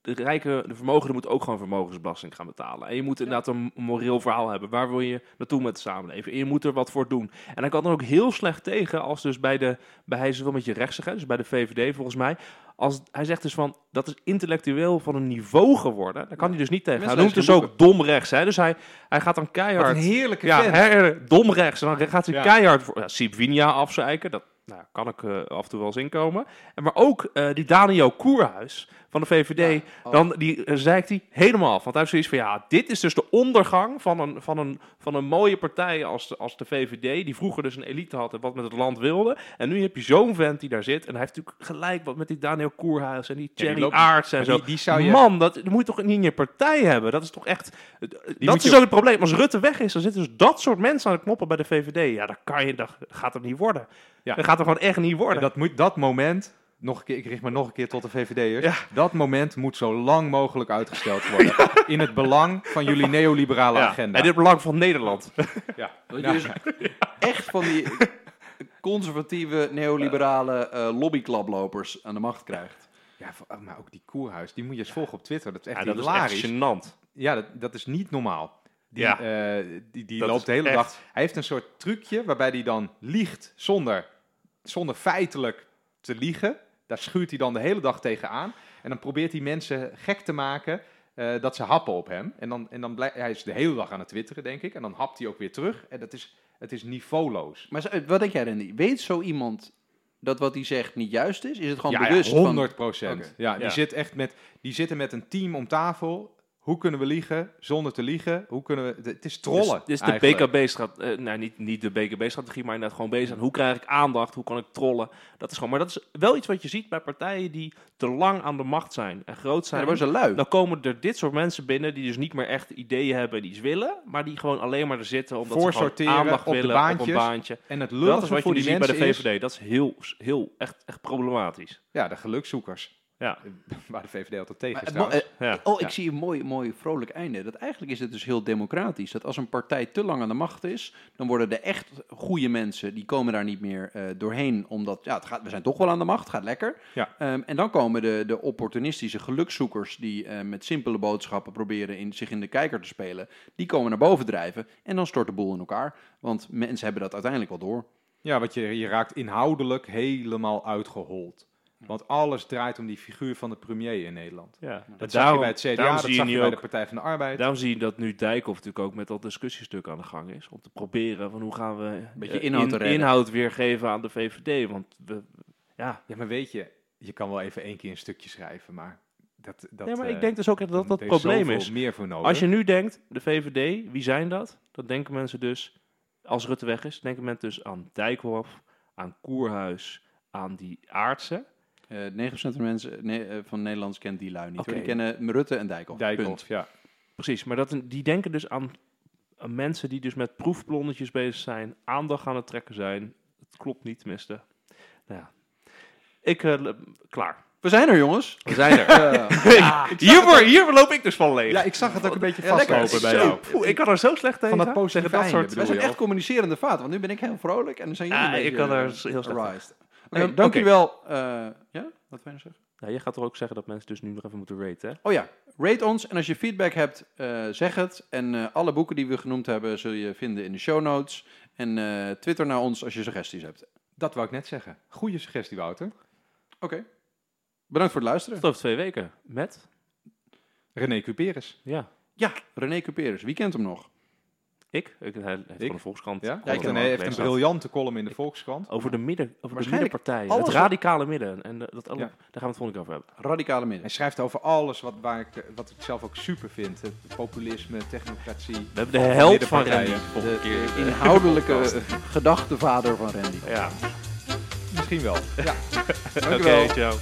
De rijke, de vermogenden moeten ook gewoon vermogensbelasting gaan betalen. En je moet inderdaad een moreel verhaal hebben. Waar wil je naartoe met de samenleving? En je moet er wat voor doen. En hij kan er ook heel slecht tegen als dus bij de. Bij hij is wel met je rechtsig, hè, dus bij de VVD volgens mij. Als, hij zegt dus van dat is intellectueel van een niveau geworden. Daar kan hij dus niet tegen. Hij noemt dus ook dom rechts. Hè? Dus hij, hij gaat dan
Wat
keihard.
een heerlijke
Ja, her, dom rechts. En dan gaat hij
Ja.
keihard voor ja, Sibwinia afzeiken. Dat nou, kan ik eh, af en toe wel eens inkomen. En maar ook eh, die Daniel Koerhuis van de VVD.
Oh.
Dan die, uh, zeikt hij helemaal af. Want hij zoiets van, ja, dit is dus de ondergang van een, van een, van een mooie partij als de, als de VVD. Die vroeger dus een elite had en wat met het land wilde. En nu heb je zo'n vent die daar zit. En hij heeft natuurlijk gelijk wat met die Daniel Koerhuis en die Thierry
loopt-
Aarts en zo.
die, die zou je...
Man, dat, dat moet je toch niet in je partij hebben? Dat is toch echt... dat is
je-
ook het probleem. Als Rutte weg is, dan zitten dus dat soort mensen aan de knoppen bij de VVD. Ja, dat, kan je, dat gaat het niet worden.
Ja.
Dat gaat er gewoon echt niet worden.
En dat, moet, dat moment, nog een keer, ik richt me nog een keer tot de VVD'ers.
Ja.
Dat moment moet zo lang mogelijk uitgesteld worden. In het belang van jullie neoliberale
ja.
agenda.
En dit belang van Nederland.
ja.
Dus echt van die conservatieve, neoliberale eh lobbyklaplopers aan de macht krijgt.
ja, voor- maar ook die Koerhuis, die moet je eens volgen op Twitter. Dat is echt
Ja, dat is echt gênant.
ja, dat, dat is niet normaal. Die,
Ja.
eh, die, loopt de hele
echt-
dag. Hij heeft een soort trucje waarbij hij dan liegt zonder, zonder feitelijk te liegen. Daar schuurt hij dan de hele dag tegenaan. En dan probeert hij mensen gek te maken eh, dat ze happen op hem. En dan, en dan blijft hij is de hele dag aan het twitteren, denk ik. En dan hapt hij ook weer terug. En dat is, het is niveauloos.
Maar zo- wat denk jij, Randy? Weet zo iemand dat wat hij zegt niet juist is? Is het gewoon
ja,
bewust
ja,
van...
100 procent. Ja, die,
Ja.
Zit echt met, die zitten met een team om tafel. Hoe kunnen we liegen zonder te liegen? Hoe kunnen we... Het is trollen.
Dus, dus de. BKB-strategie, nou niet, niet de BKB-strategie, maar inderdaad gewoon bezig aan hoe krijg ik aandacht, hoe kan ik trollen. Dat is gewoon, maar dat is wel iets wat je ziet bij partijen die te lang aan de macht zijn en groot
Ja,
zijn.
dan worden ze lui.
Dan komen er dit soort mensen binnen die dus niet meer echt ideeën hebben en iets willen, maar die gewoon alleen maar er zitten omdat ze gewoon
Voorsorteren
aandacht
op de
willen op een
baantjes.
baantje.
En het
Dat
lullige
is wat je
voor
nu
die
ziet bij de
is...
VVD. Dat is heel, heel echt, echt problematisch.
Ja, de gelukzoekers.
Ja.
Waar de VVD altijd tegen is
Maar, eh,
Ja.
Oh, ik
Ja.
zie een mooi, mooi vrolijk einde. Dat eigenlijk is het dus heel democratisch. Dat als een partij te lang aan de macht is, dan worden de echt goede mensen, die komen daar niet meer eh, doorheen. Omdat, ja, het gaat, we zijn toch wel aan de macht, het gaat lekker.
Ja.
Ehm, en dan komen de, de opportunistische gelukzoekers, die eh, met simpele boodschappen proberen in, zich in de kijker te spelen, die komen naar boven drijven. En dan stort de boel in elkaar. Want mensen hebben dat uiteindelijk wel door.
Ja, want je, je raakt inhoudelijk helemaal uitgehold. Want alles draait om die figuur van de premier in Nederland.
Ja.
Dat zag je bij het CDA,
daarom
dat
zie je
zag je
nu
bij
ook
de Partij van de Arbeid.
Daarom zie je dat nu Dijkhoff natuurlijk ook met dat discussiestuk aan de gang is. Om te proberen van hoe gaan we
Beetje
eh,
inhoud redden.
inhoud weer geven aan de VVD. Want we, ja,
Ja, maar weet je, je kan wel even één keer een stukje schrijven, maar dat... dat
nee, maar
eh,
ik denk dus ook dat dat
er
het probleem is.
meer voor nodig.
Als je nu denkt, de VVD, wie zijn dat? Dan denken mensen dus, als Rutte weg is, denken mensen dus aan Dijkhoff, aan Koerhuis, aan die aardsen.
Eh 9% van de mensen nee, eh, van Nederlands kent die lui niet. Hoor. Die kennen Rutte en Dijkhoff. Punt.
Dijkhoff, ja.
Precies, maar dat, die denken dus aan, aan mensen die dus met proefballonnetjes bezig zijn, aandacht aan het trekken zijn. Het klopt niet, tenminste. Nou ja, ik, eh, klaar.
We zijn er, jongens.
We zijn er.
Eh,
hiervoor, hiervoor loop ik dus van leeg.
Ja, ik zag het ook een beetje
Ja,
vastlopen bij jou.
Poeh, ik kan er zo slecht tegen.
Van dat positieve
dat soort...
Wij zijn echt communicerende vaten, want nu ben ik heel vrolijk en dan zijn jullie
Ja,
een
ik kan er
eh,
heel slecht
Oké,
Ehm,
dank
oké.
jullie wel. Eh, ja, wat wil je nog zeggen?
Nou, jij gaat er ook zeggen dat mensen dus nu nog even moeten raten, hè?
Oh ja, rate ons en als je feedback hebt, eh, zeg het. En eh, alle boeken die we genoemd hebben zul je vinden in de show notes. En eh, twitter naar ons als je suggesties hebt.
Dat wou ik net zeggen. Goeie suggestie, Wouter.
Oké. Bedankt voor het luisteren.
Tot over twee weken. Met?
René Cuperus.
Ja.
Ja, René Cuperus. Wie kent hem nog?
Ik? Ik hij heeft van de Volkskrant.
Ja?
ook
heeft een briljante column in de Volkskrant.
Over de, midden, over de
alles
Het radicale midden. En eh, dat, alle-
Ja.
daar gaan we het volgende keer over hebben.
Radicale midden.
Hij schrijft over alles wat, waar ik, wat ik zelf ook super vind. Het populisme, technocratie.
We hebben de held van. Randy.
De, de inhoudelijke eh, gedachtevader van Randy.
Ja.
Misschien wel.
Oké,
Dankjewel.
ciao.